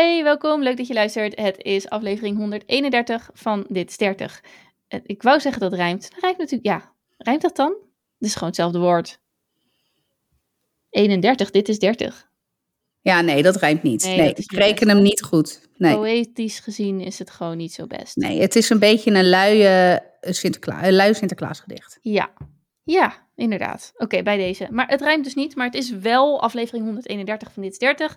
Hey, welkom. Leuk dat je luistert. Het is aflevering 131 van Dit is 30. Eh, Ik wou zeggen dat het rijmt. Rijmt natuurlijk, ja. Rijmt dat dan? Het is gewoon hetzelfde woord. 31, dit is 30. Ja, nee, dat rijmt niet. Nee, ik reken best. hem niet goed. Nee. Poëtisch gezien is het gewoon niet zo best. nee, het is een beetje een luie Sinterklaas, een lui Sinterklaasgedicht. Ja, ja, inderdaad. Oké, bij deze. Maar het rijmt dus niet, maar het is wel aflevering 131 van Dit is 30.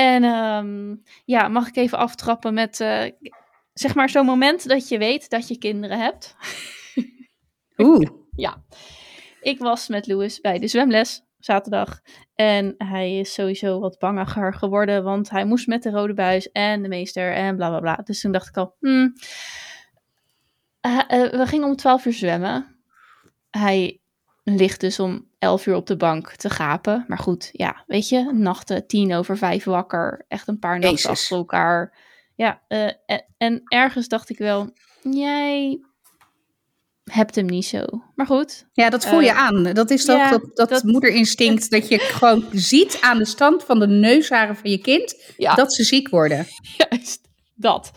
En ehm, ja, mag ik even aftrappen met, eh, zeg maar, zo'n moment dat je weet dat je kinderen hebt. Oeh, Ja, ik was met Louis bij de zwemles zaterdag. En hij is sowieso wat bangiger geworden, want hij moest met de rode buis en de meester en bla bla bla. Dus toen dacht ik al, hmm. Eh, eh, we gingen om 12 uur zwemmen. Hij ligt dus om 11 uur op de bank te gapen. Maar goed, ja, weet je, nachten tien over vijf wakker. Echt een paar nachten Jezus. achter elkaar. Ja, eh, en, en ergens dacht ik wel, jij hebt hem niet zo. Maar goed, ja, dat voel je Eh, aan. Dat is toch ja, dat, dat, dat- moederinstinct dat je gewoon ziet aan de stand van de neusharen van je kind ja. dat ze ziek worden. Juist, dat.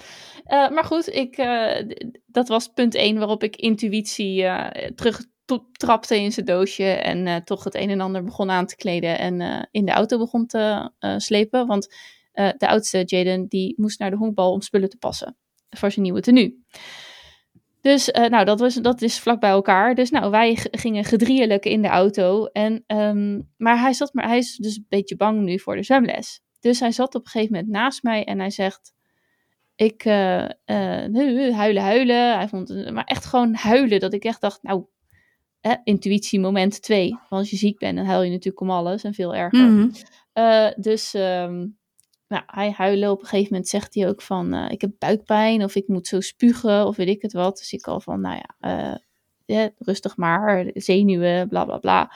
Eh, maar goed, ik, eh, dat was punt 1 waarop ik intuïtie eh terug trapte in zijn doosje en eh, toch het een en ander begon aan te kleden en eh, in de auto begon te eh, slepen. Want de oudste, Jaden, die moest naar de honkbal om spullen te passen voor zijn nieuwe tenue. Dus nou, dat, was, dat is vlak bij elkaar. Dus nou, wij gingen gedrieëlijk in de auto. En, ehm, maar, hij zat, maar hij is dus een beetje bang nu voor de zwemles. Dus hij zat op een gegeven moment naast mij en hij zegt... Ik huilen, huilen. Hij vond maar echt gewoon huilen. Dat ik echt dacht, nou, intuïtie moment twee. Want als je ziek bent, dan huil je natuurlijk om alles en veel erger. Mhm. Eh, dus nou, hij huilen. Op een gegeven moment zegt hij ook van... eh, ik heb buikpijn of ik moet zo spugen of weet ik het wat. Dus ik al van, nou ja, eh, rustig maar. Zenuwen, bla bla bla.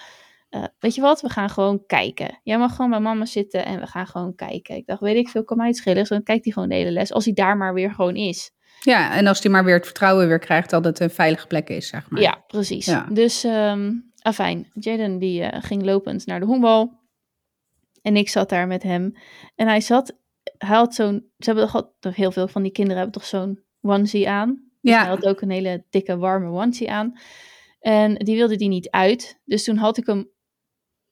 Weet je wat, we gaan gewoon kijken. Jij mag gewoon bij mama zitten en we gaan gewoon kijken. Ik dacht, weet ik veel, kan mij het schelen. Dus dan kijkt hij gewoon de hele les. Als hij daar maar weer gewoon is. Ja, en als hij maar weer het vertrouwen weer krijgt dat het een veilige plek is, zeg maar. Ja, precies. Ja. Dus, ehm afijn. Jaden die eh, ging lopend naar de honkbal. En ik zat daar met hem. En hij zat, hij had zo'n, ze hebben toch, toch heel veel van die kinderen hebben toch zo'n onesie aan. Dus Ja. Hij had ook een hele dikke, warme onesie aan. En die wilde die niet uit. Dus toen had ik hem,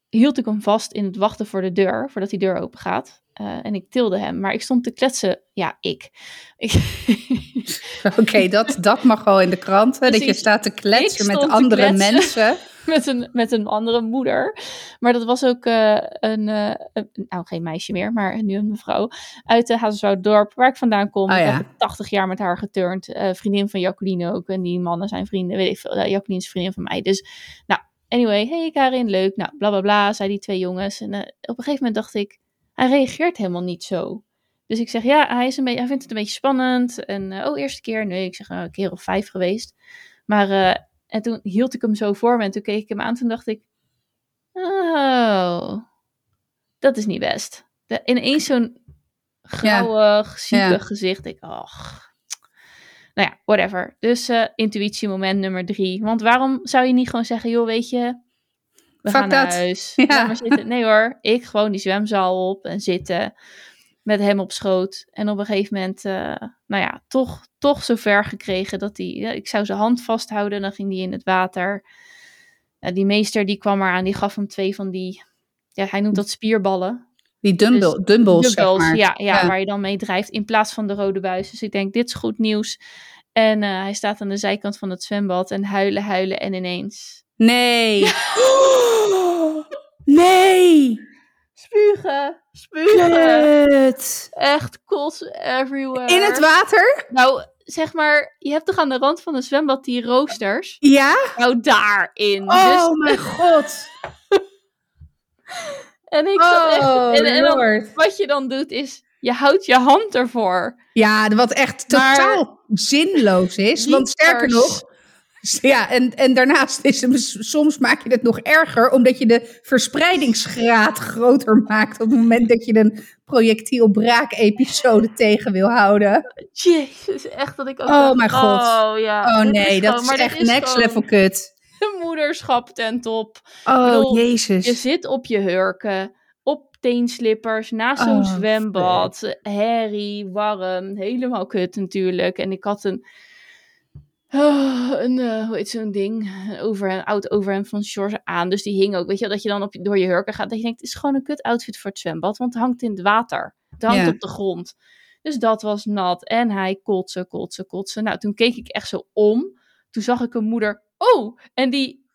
hield ik hem vast in het wachten voor de deur, voordat die deur open gaat. Eh, en ik tilde hem, maar ik stond te kletsen. Ja, ik. ik Oké, dat, dat mag wel in de kranten. Dat je staat te kletsen met andere kletsen. mensen. met een, met een andere moeder. Maar dat was ook eh, een, eh, een- nou geen meisje meer, maar nu een mevrouw uit de Hazelswoud-dorp, waar ik vandaan kom. Oh, ik heb 80 jaar met haar geturnd. Vriendin van Jacqueline ook. En die mannen zijn vrienden, weet ik veel. Ja, Jacqueline is vriendin van mij. Dus, nou, anyway. Hey Karin, leuk. Nou, bla bla bla, zei die twee jongens. En op een gegeven moment dacht ik, hij reageert helemaal niet zo. Dus ik zeg, ja, hij, is een beetje, hij vindt het een beetje spannend. En, eh, oh, eerste keer? Nee, ik zeg, nou, een keer of vijf geweest. Maar, eh, en toen hield ik hem zo voor me en toen keek ik hem aan. Toen dacht ik, oh, dat is niet best. De, ineens zo'n grauwig, ziekig Ja. gezicht. Ik, ach. Nou ja, whatever. Dus eh intuïtie moment nummer drie. Want waarom zou je niet gewoon zeggen, joh, weet je, we Fuck gaan naar dat. huis. Ja. Laat maar zitten. Nee hoor, ik gewoon die zwemzaal op en zitten met hem op schoot. En op een gegeven moment, eh, nou ja, toch, toch zover gekregen dat hij, ja, ik zou zijn hand vasthouden, dan ging hij in het water. Ja, die meester die kwam eraan, die gaf hem twee van die, ja, hij noemt dat spierballen. Die dumbbell, dumbbells, zeg Dumbbells, maar. ja, ja, Ja. waar je dan mee drijft in plaats van de rode buis. Dus ik denk, dit is goed nieuws. En eh, hij staat aan de zijkant van het zwembad en huilen, huilen en ineens... Nee. Nee. Spugen, spugen. Kut. Echt kots everywhere. In het water? Nou, zeg maar, je hebt toch aan de rand van het zwembad die roosters? Ja? Nou, daarin. Oh Dus, mijn god. en ik zat echt... Oh, En, en dan- lord. wat je dan doet is, je houdt je hand ervoor. Ja, wat echt Maar- totaal zinloos is. Want sterker nog... Ja, en, en daarnaast is het, soms maak je het nog erger, omdat je de verspreidingsgraad groter maakt op het moment dat je een projectiel braak-episode tegen wil houden. Jezus, echt dat ik ook Oh dacht, mijn god. Oh, ja, Oh nee, dat is echt next level kut. de moederschap ten top. Oh, bedoel, jezus. Je zit op je hurken. op teenslippers, naast zo'n Oh, zwembad. Herrie, warm, helemaal kut natuurlijk. En ik had een, ah, een eh, hoe heet zo'n ding, over, een oud overhemd van George aan. Dus die hing ook, weet je wel, dat je dan op, door je hurken gaat. Dat je denkt, het is gewoon een kut outfit voor het zwembad, want het hangt in het water. Het hangt op de grond. Dus dat was nat. En hij kotsen, kotsen, kotsen. Nou, toen keek ik echt zo om. Toen zag ik een moeder. Oh, en die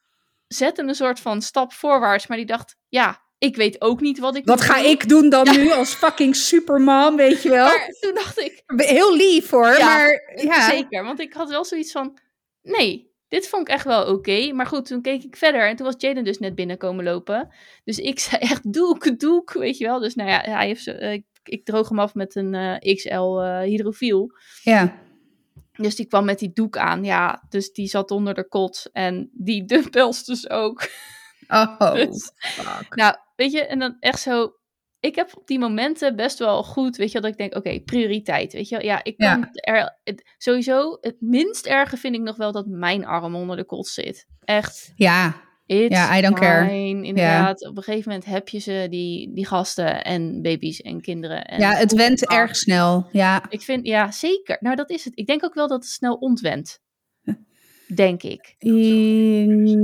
zette een soort van stap voorwaarts. Maar die dacht, ja, ik weet ook niet wat ik Wat ga doen. ik doen dan nu als fucking supermom, weet je wel? Maar toen dacht ik, Heel lief hoor, Ja, maar ja. zeker. Want ik had wel zoiets van, nee, dit vond ik echt wel oké. Maar goed, toen keek ik verder. En toen was Jaden dus net binnenkomen lopen. Dus ik zei echt, doek, doek, weet je wel. Dus nou ja, hij heeft zo, eh, ik, ik droog hem af met een eh, XL eh, hydrofiel. Ja. Dus die kwam met die doek aan. Ja, dus die zat onder de kot. En die dumbbells dus ook. Oh, Dus- fuck. Nou, weet je, en dan echt zo. Ik heb op die momenten best wel goed, weet je, dat ik denk, oké, prioriteit, weet je, ja, ik Ja. kan er, het, sowieso, het minst erge vind ik nog wel dat mijn arm onder de kot zit. Echt, Ja, it's Ja, I don't care. inderdaad. Op een gegeven moment heb je ze, die, die gasten en baby's en kinderen. En ja, het went erg snel. Ja. Ik vind, ja, zeker. Nou, dat is het. Ik denk ook wel dat het snel ontwent. Denk ik.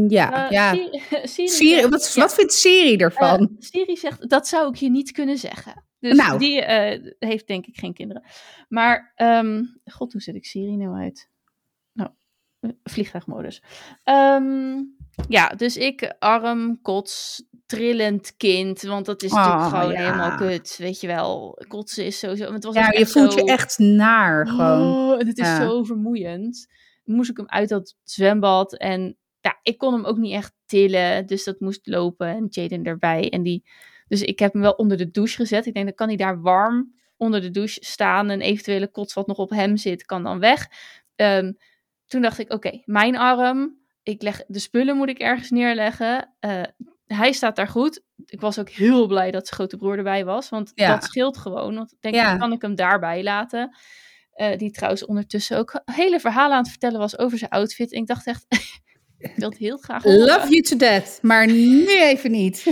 Ja, Eh, ja. Siri, Siri Siri, zegt- wat, ja. wat vindt Siri ervan? Eh, Siri zegt, dat zou ik je niet kunnen zeggen. Dus Nou. die eh, heeft denk ik geen kinderen. Maar, ehm, god, hoe zet ik Siri nou uit? Nou, vliegtuigmodus. Ehm, ja, dus ik arm, kots, trillend kind. Want dat is natuurlijk Oh, gewoon ja. helemaal kut, weet je wel. Kotsen is sowieso... Het was ja, je voelt zo- je echt naar gewoon. Oh, en het is Ja. zo vermoeiend. Moest ik hem uit dat zwembad en ja, ik kon hem ook niet echt tillen, dus dat moest lopen en Jaden erbij. En die, dus ik heb hem wel onder de douche gezet. Ik denk, dan kan hij daar warm onder de douche staan en eventuele kots wat nog op hem zit, kan dan weg. Ehm, toen dacht ik, oké, mijn arm, ik leg, de spullen moet ik ergens neerleggen. Eh, hij staat daar goed. Ik was ook heel blij dat zijn grote broer erbij was, want Ja. dat scheelt gewoon. Want ik denk, Ja. dan kan ik hem daarbij laten. Eh, die trouwens ondertussen ook hele verhalen aan het vertellen was over zijn outfit. En ik dacht echt, ik wil het heel graag horen. Love you to death, maar nu even niet.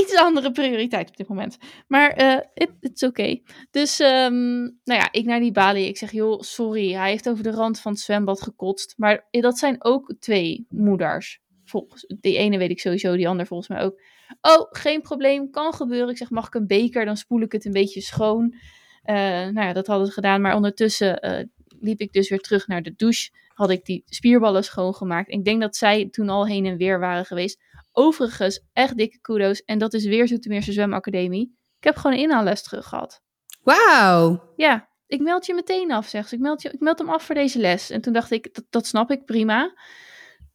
Iets andere prioriteit op dit moment. Maar eh het is oké. Dus, ehm, nou ja, ik naar die balie. Ik zeg, joh, sorry. Hij heeft over de rand van het zwembad gekotst. Maar dat zijn ook twee moeders. Volgens, die ene weet ik sowieso, die ander volgens mij ook. Oh, geen probleem, kan gebeuren. Ik zeg, mag ik een beker? Dan spoel ik het een beetje schoon. Eh, nou ja, dat hadden ze gedaan. Maar ondertussen eh, liep ik dus weer terug naar de douche. Had ik die spierballen schoongemaakt. Ik denk dat zij toen al heen en weer waren geweest. Overigens, echt dikke kudo's. En dat is weer Zoetermeerse Zwemacademie. Ik heb gewoon een inhaalles terug gehad. Wauw. Ja, ik meld je meteen af, zegt ze. Ik meld, je, ik meld hem af voor deze les. En toen dacht ik, dat, dat snap ik, prima.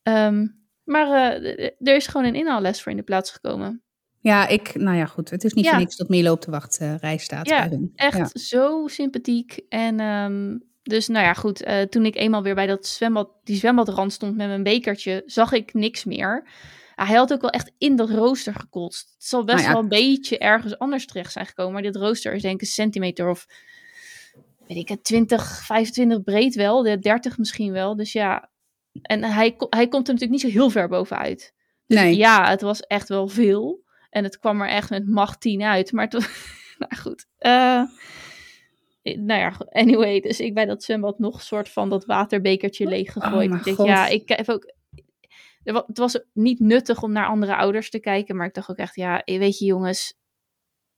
Ehm, maar eh, er is gewoon een inhaalles voor in de plaats gekomen. Ja, ik, nou ja, goed. Het is niet Ja. voor niks dat Milo op de wachtrij staat. Ja, bij. Echt Ja. zo sympathiek. En ehm, dus, nou ja, goed. eh, toen ik eenmaal weer bij dat zwembad, die zwembadrand stond met mijn bekertje, zag ik niks meer. Ah, hij had ook wel echt in dat rooster gekotst. Het zal best Nou ja. wel een beetje ergens anders terecht zijn gekomen. Maar dit rooster is denk ik een centimeter of, weet ik het, 20, 25 breed wel. De 30 misschien wel. Dus ja, en hij, hij komt er natuurlijk niet zo heel ver bovenuit. Dus Nee. ja, het was echt wel veel. En het kwam er echt met macht 10 uit. Maar was, nou goed. eh, nou ja, anyway. Dus ik bij dat zwembad nog een soort van dat waterbekertje leeg gegooid. Oh, ik denk, God. ja, ik heb ook... Het was niet nuttig om naar andere ouders te kijken. Maar ik dacht ook echt, ja, weet je jongens.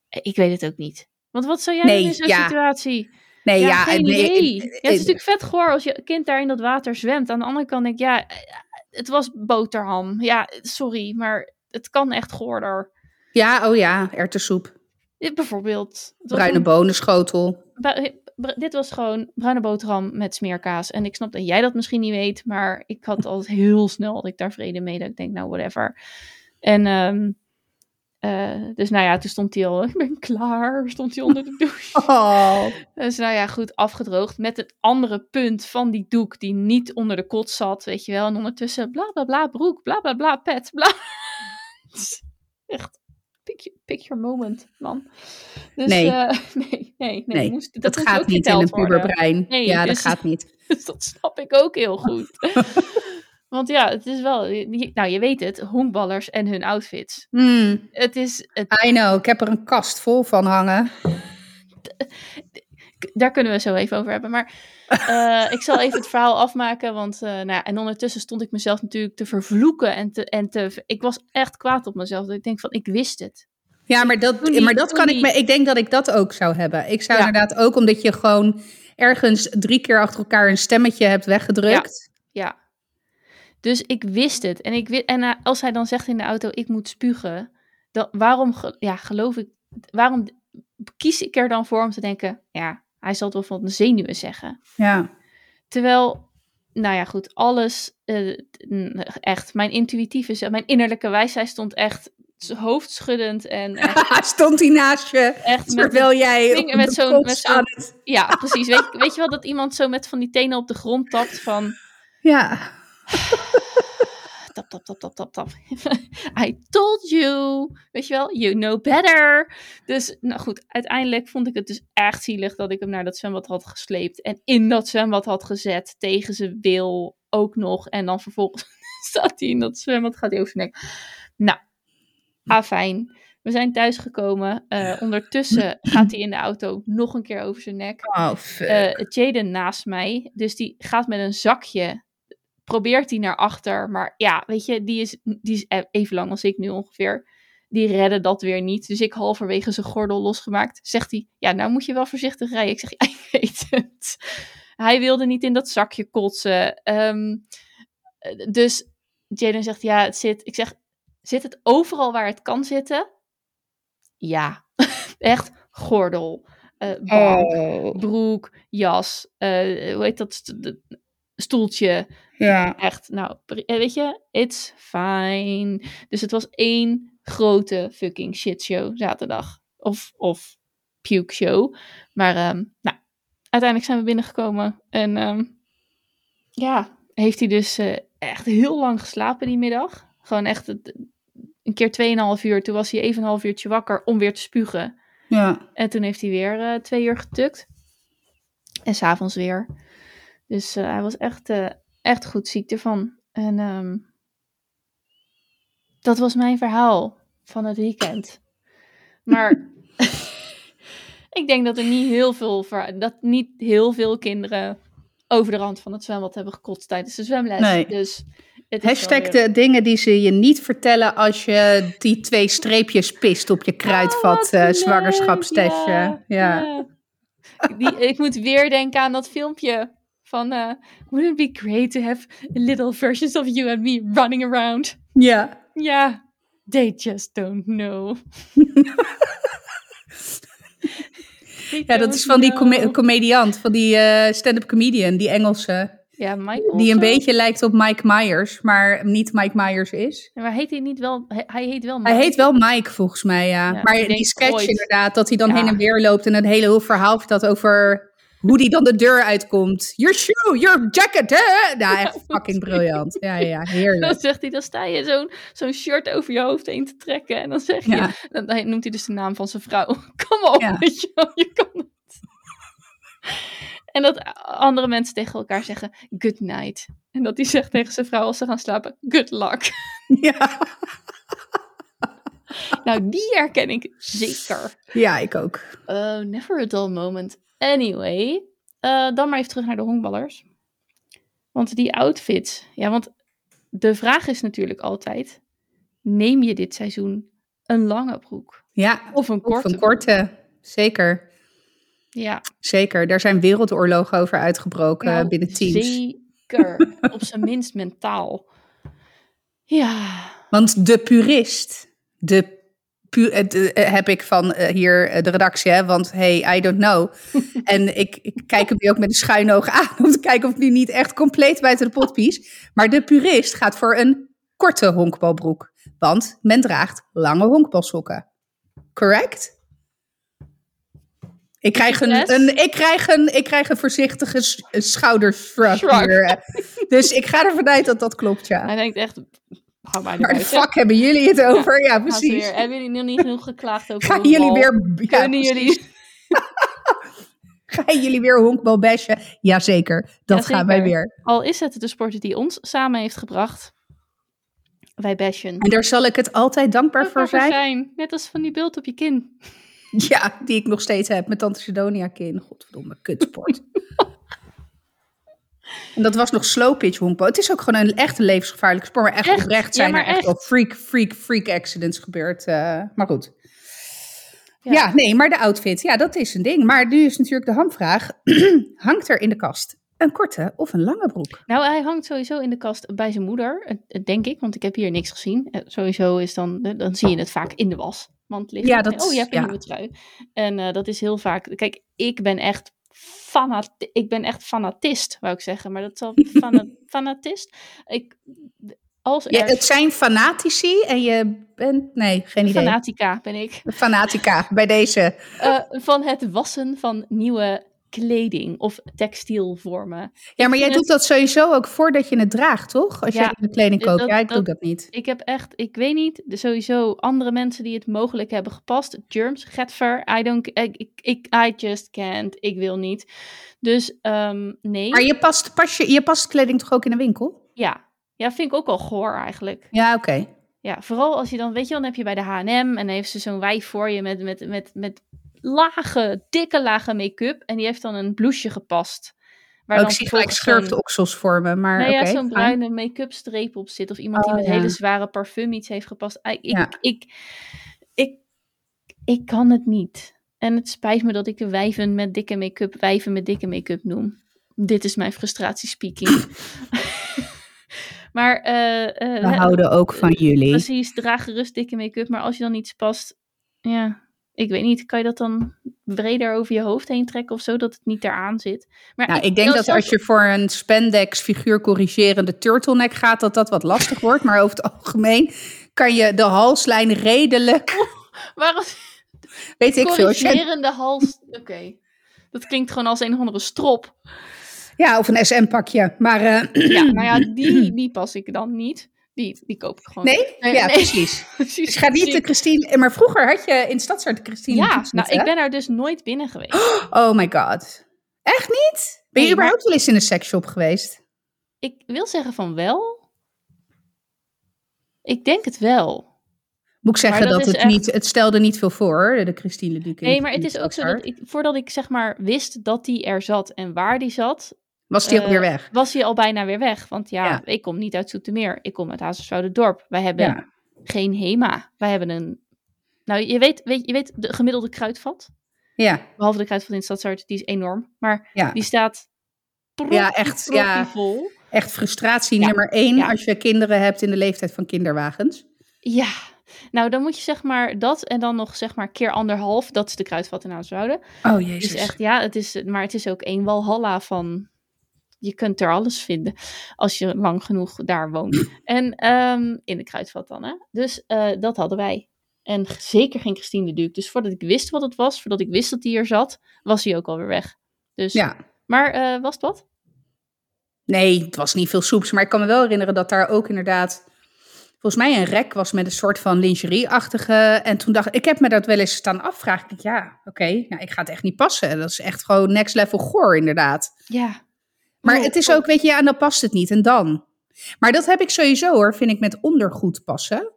Ik weet het ook niet. Want wat zou jij Nee, in zo'n ja. situatie? Nee, Ja, ja, geen nee, idee. ik- ja, het is natuurlijk vet goor als je kind daar in dat water zwemt. Aan de andere kant denk ik, ja, het was boterham. Ja, sorry, maar het kan echt goorder. Ja, oh ja, erwtensoep. Dit bijvoorbeeld. Bruine een- bonenschotel. dit was gewoon bruine boterham met smeerkaas. En ik snap dat jij dat misschien niet weet, maar ik had altijd heel snel dat ik daar vrede mee. Dat ik denk, nou, whatever. En ehm, eh, dus nou ja, toen stond hij al, ik ben klaar, stond hij onder de douche. Oh. Dus nou ja, goed, afgedroogd. Met het andere punt van die doek die niet onder de kot zat, weet je wel. En ondertussen bla bla bla broek, bla bla bla pet, bla. Echt, pick, your- pick your moment, man. Dus, Nee. eh, nee, nee, nee. Nee, moest, dat Dat, moest gaat niet in een puberbrein. Nee, ja, dus- dat gaat niet. Dus dat snap ik ook heel goed. Want ja, het is wel, je- nou je weet het, honkballers en hun outfits. Hmm, Het is, het, I know, ik heb er een kast vol van hangen. Daar kunnen we zo even over hebben. Maar eh, ik zal even het verhaal afmaken, want eh, nou ja, en ondertussen stond ik mezelf natuurlijk te vervloeken en te, en te, ik was echt kwaad op mezelf. Dat ik denk van, ik wist het. Ja, maar dat, maar dat kan ik me. Ik denk dat ik dat ook zou hebben. Ik zou Ja. inderdaad ook, omdat je gewoon ergens drie keer achter elkaar een stemmetje hebt weggedrukt. Ja. Dus ik wist het. En, ik, en eh, als hij dan zegt in de auto, ik moet spugen, dan, waarom ja, geloof ik, waarom kies ik er dan voor om te denken, ja, hij zal het wel van de zenuwen zeggen. Ja. Terwijl, nou ja, goed, alles, eh, echt, mijn intuïtieve, mijn innerlijke wijsheid stond echt hoofdschuddend en echt, Stond hij naast je, echt met, terwijl jij vinger met zo'n- ja, precies. Weet, je- weet je wel dat iemand zo met van die tenen op de grond tapt van, Ja. tap, tap, tap, tap, tap, tap. I told you. Weet je wel, you know better. Dus, nou goed, uiteindelijk vond ik het dus echt zielig dat ik hem naar dat zwembad had gesleept. En in dat zwembad had gezet, tegen zijn wil ook nog. En dan vervolgens staat hij in dat zwembad, gaat hij over zijn nek. Nou, afijn. We zijn thuisgekomen. Eh ondertussen gaat hij in de auto nog een keer over zijn nek Oh, fuck. eh Jaden naast mij. Dus die gaat met een zakje. Probeert die naar achter. Maar ja, weet je, die is, die is e- even lang als ik nu ongeveer. Die redden dat weer niet. Dus ik halverwege zijn gordel losgemaakt. Zegt hij, ja, nou moet je wel voorzichtig rijden. Ik zeg, ja, ik weet het. Hij wilde niet in dat zakje kotsen. Ehm, eh, dus Jaden zegt, ja, het zit. Ik zeg, zit het overal waar het kan zitten? Ja, echt gordel. eh bank, oh. broek, jas, eh, hoe heet dat, stoeltje. Ja. Echt, nou, eh, weet je, it's fine. Dus het was één grote fucking shitshow zaterdag. Of, of puke show. Maar, ehm, nou, uiteindelijk zijn we binnengekomen. En, ehm, ja, heeft hij dus eh, echt heel lang geslapen die middag. Gewoon echt een keer 2,5 uur. Toen was hij even een half uurtje wakker om weer te spugen. Ja. En toen heeft hij weer eh, twee uur getukt. En s'avonds weer. Dus eh, hij was echt, eh, echt goed ziek ervan. En ehm, dat was mijn verhaal van het weekend. Maar ik denk dat er niet heel veel, dat niet heel veel kinderen over de rand van het zwembad hebben gekotst tijdens de zwemles. Nee. Dus Hashtag weer- de dingen die ze je niet vertellen als je die twee streepjes pist op je kruidvat Oh, eh zwangerschapstestje. Ja, Ja. ja. Die, ik moet weer denken aan dat filmpje van eh Wouldn't it be great to have little versions of you and me running around? Ja. Ja, they just don't know. Ja, dat is van die come- comediant, van die eh, stand-up comedian, die Engelse. Ja, Michael. Die een beetje lijkt op Mike Myers, maar niet Mike Myers is. Ja, Maar heet hij niet wel... Hij, hij heet wel Hij Mike. heet wel Mike volgens mij, ja. Ja, maar die sketch ooit. inderdaad, dat hij dan Ja. heen en weer loopt en een hele heel verhaal vertelt over hoe die dan de deur uitkomt. Your shoe, your jacket, hè? Nou, echt fucking briljant. Ja, ja, ja, Dan heerlijk. zegt hij, dan sta je zo'n zo'n shirt over je hoofd heen te trekken. En dan zeg je, Ja. dan, dan noemt hij dus de naam van zijn vrouw. Kom op, Ja. weet je wel, je kan het. En dat andere mensen tegen elkaar zeggen, good night. En dat hij zegt tegen zijn vrouw als ze gaan slapen, good luck. Ja. Nou, die herken ik zeker. ja, ik ook. Oh, never a dull moment. Anyway, eh, dan maar even terug naar de honkballers. Want die outfits, ja, want de vraag is natuurlijk altijd, neem je dit seizoen een lange broek? Ja, Of een korte? of een korte. Zeker. Ja, Zeker. Daar zijn wereldoorlogen over uitgebroken binnen teams. Zeker. Op zijn minst mentaal. Ja. Want de purist, de pu het, eh, heb ik van eh, hier eh, de redactie, hè, want hey, I don't know. en ik, ik kijk hem nu ook met een schuin oog aan om te kijken of ik nu niet echt compleet buiten de pot pies. Maar de purist gaat voor een korte honkbalbroek, want men draagt lange honkbalsokken. Correct? Ik krijg een, Yes. een, ik krijg een, ik krijg een voorzichtige s- schoudershrug Shrug. hier. eh. Dus ik ga ervan uit dat dat klopt, ja. Hij denkt echt, hou mij Waar de fuck hebben jullie het over? Ja, precies. Weer, hebben jullie nog niet genoeg geklaagd over Gaan jullie weer... ja, Kunnen jullie... Gaan jullie weer honkbal bashen? Jazeker, dat Jazeker. gaan wij weer. Al is het de sport die ons samen heeft gebracht. Wij bashen. En daar zal ik het altijd dankbaar voor Dankbaar zijn. Net als van die beeld op je kin. Ja, die ik nog steeds heb met Tante Sidonia kin. Godverdomme, kutsport. en dat was nog slow pitch honkbal. Het is ook gewoon een echt een levensgevaarlijk sport. Maar echt, Echt? oprecht zijn er echt echt. wel freak, freak, freak accidents gebeurd. eh, maar goed. Ja. Ja. nee, maar de outfit, ja, dat is een ding. Maar nu is natuurlijk de hamvraag. Hangt er in de kast een korte of een lange broek? Nou, hij hangt sowieso in de kast bij zijn moeder, denk ik, want ik heb hier niks gezien. Eh, Sowieso is dan, eh, dan zie je het vaak in de wasmand liggen. Ja, dat- oh, je hebt een ja. nieuwe trui. En dat is heel vaak. Kijk, ik ben echt fanat, ik ben echt fanatist, wou ik zeggen, maar dat zal fana, fanatist. Ik, als Ja, het zijn fanatici en je bent, nee, geen idee. fanatica ben ik Fanatica bij deze. eh, van het wassen van nieuwe kleding of textielvormen. Ja, maar jij doet dat sowieso ook voordat je het draagt, toch? Als Ja, jij de kleding koopt. dat- ja, ik doe dat- dat niet. Ik heb echt, ik weet niet, de- sowieso andere mensen die het mogelijk hebben gepast. Germs, Getver, I don't, ik, ik, ik- I just can't, ik wil niet. Dus ehm, nee, Maar je past, pas je, je past kleding toch ook in de winkel? ja. Ja, vind ik ook al goor eigenlijk. Ja, oké. Ja, vooral als je dan, weet je, dan heb je bij de H&M en dan heeft ze zo'n wijf voor je met, met, met, met lage, dikke lage make-up. En die heeft dan een blouseje gepast. Waar Oh, dan ik zie gelijk vervolgens zo'n- schurftoksels vormen, maar Nou ja, zo'n bruine make-up streep op zit. Of iemand die Oh, met ja. hele zware parfum iets heeft gepast. Ah, Ik, Ja. ik, ik, ik kan het niet. En het spijt me dat ik de wijven met dikke make-up wijven met dikke make-up noem. Dit is mijn frustratie speaking. maar eh, eh, We houden ook van jullie. precies, draag gerust dikke make-up. Maar als je dan iets past, ja, ik weet niet. Kan je dat dan breder over je hoofd heen trekken of zo, dat het niet eraan zit? Maar Nou, ik denk dat als je voor een spandex figuur corrigerende turtleneck gaat, dat dat wat lastig wordt. Maar over het algemeen kan je de halslijn redelijk, Waarom weet ik veel. corrigerende hals. Oké. Dat klinkt gewoon als een of andere strop. ja, of een SM-pakje. Maar eh, Ja, nou ja, die, die pas ik dan niet. Die, die koop ik gewoon. nee? Nee, ja, nee. precies. precies. Dus ga niet de Christine... Maar vroeger had je in Stadshart de Christine Ja, nou, ik ben daar dus nooit binnen geweest. Oh my god. Echt niet? Ben je Nee, überhaupt wel eens in een seksshop geweest? Ik wil zeggen van wel. Ik denk het wel. Moet ik zeggen Maar dat, dat het niet... Het stelde niet veel voor, de Christine in- Nee, maar het is ook zo dat ik, voordat ik zeg maar wist dat die er zat en waar die zat, Was die eh, alweer weg? was hij al bijna weer weg. Want ja, Ja. ik kom niet uit Zoetermeer. Ik kom uit Hazerswoude-dorp. Wij hebben Ja. geen HEMA. Wij hebben een... Nou, je weet, weet, je weet de gemiddelde kruidvat. Ja, Behalve de kruidvat in Stadshart, die is enorm. Maar ja. die staat prop, Ja, echt, ja. vol. Echt frustratie nummer één als je kinderen hebt in de leeftijd van kinderwagens. Ja, nou dan moet je zeg maar dat en dan nog zeg maar keer anderhalf. Dat is de kruidvat in Hazerswoude. Oh jezus. Dus echt, ja, het is, maar het is ook een walhalla van... Je kunt er alles vinden als je lang genoeg daar woont. En ehm, in de kruidvat dan, hè. Dus eh, dat hadden wij. En zeker geen Christine de Duc. Dus voordat ik wist wat het was, voordat ik wist dat hij er zat, was hij ook alweer weg. Dus, Ja. Maar eh, was het wat? Nee, het was niet veel soeps. Maar ik kan me wel herinneren dat daar ook inderdaad... Volgens mij een rek was met een soort van lingerie-achtige. En toen dacht ik, ik heb me dat wel eens staan afvragen. Ik, dacht, ja, oké, nou, ik ga het echt niet passen. Dat is echt gewoon next level goor inderdaad. Ja. Maar het is ook, weet je, ja, en dan past het niet. En dan? Maar dat heb ik sowieso hoor, vind ik, met ondergoed passen.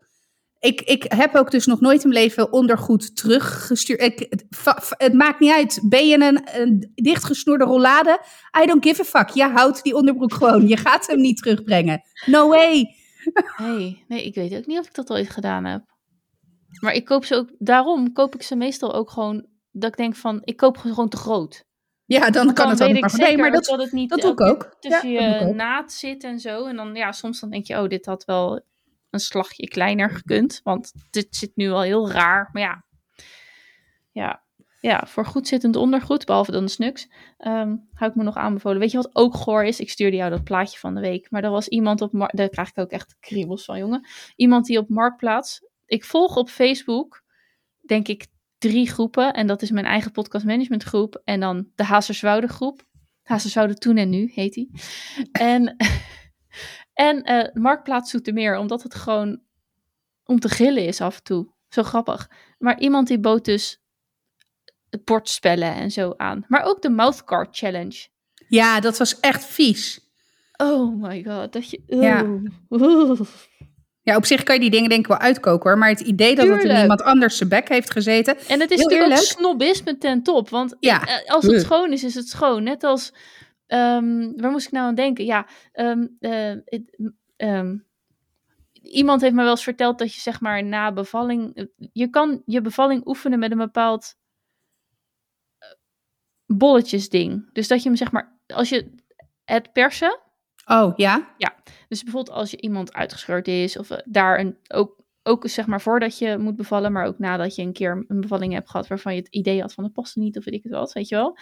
Ik, ik heb ook dus nog nooit in mijn leven ondergoed teruggestuurd. Ik, het, het maakt niet uit. Ben je een, een dichtgesnoerde rollade? I don't give a fuck. Je houdt die onderbroek gewoon. Je gaat hem niet terugbrengen. No way. Nee, nee, ik weet ook niet of ik dat ooit gedaan heb. Maar ik koop ze ook, daarom koop ik ze meestal ook gewoon, dat ik denk van, ik koop gewoon te groot. Ja, dan kan Dan het weet ook ik zeker Nee, maar dat, dat het niet dat doe ik ook. tussen Ja, je ook. naad zit en zo. En dan, ja, soms dan denk je, oh, dit had wel een slagje kleiner gekund. Want dit zit nu wel heel raar. Maar ja, ja, ja voor goed zittend ondergoed, behalve dan de snuks, ehm, hou ik me nog aanbevolen. Weet je wat ook goor is? Ik stuurde jou dat plaatje van de week. Maar er was iemand op, Mar- daar krijg ik ook echt kriebels van, jongen. Iemand die op Marktplaats, ik volg op Facebook, denk ik, drie groepen. En dat is mijn eigen podcast management groep. En dan de Hazerswoude groep. Hazerswoude toen en nu heet die. En, en eh, Marktplaats Zoetermeer, omdat het gewoon om te gillen is af en toe. Zo grappig. Maar iemand die bood dus het bordspellen en zo aan. Maar ook de mouthguard challenge. Ja, dat was echt vies. Oh my god, dat je... Ja. Ja, op zich kan je die dingen denk ik wel uitkoken hoor. Maar het idee dat het in iemand anders zijn bek heeft gezeten. En het is Heel natuurlijk ook eerlijk. snobisme ten top. Want Ja. eh, als het schoon is, is het schoon. Net als... ehm, waar moest ik nou aan denken? Ja, ehm, eh, ehm, iemand heeft me wel eens verteld dat je zeg maar na bevalling... eh, Je kan je bevalling oefenen met een bepaald eh, bolletjesding. Dus dat je hem zeg maar... Als je het persen... Oh ja? Dus bijvoorbeeld als je iemand uitgescheurd is, of eh, daar een, ook, ook zeg maar voordat je moet bevallen, maar ook nadat je een keer een bevalling hebt gehad waarvan je het idee had van het past niet of weet ik het wat, weet je wel.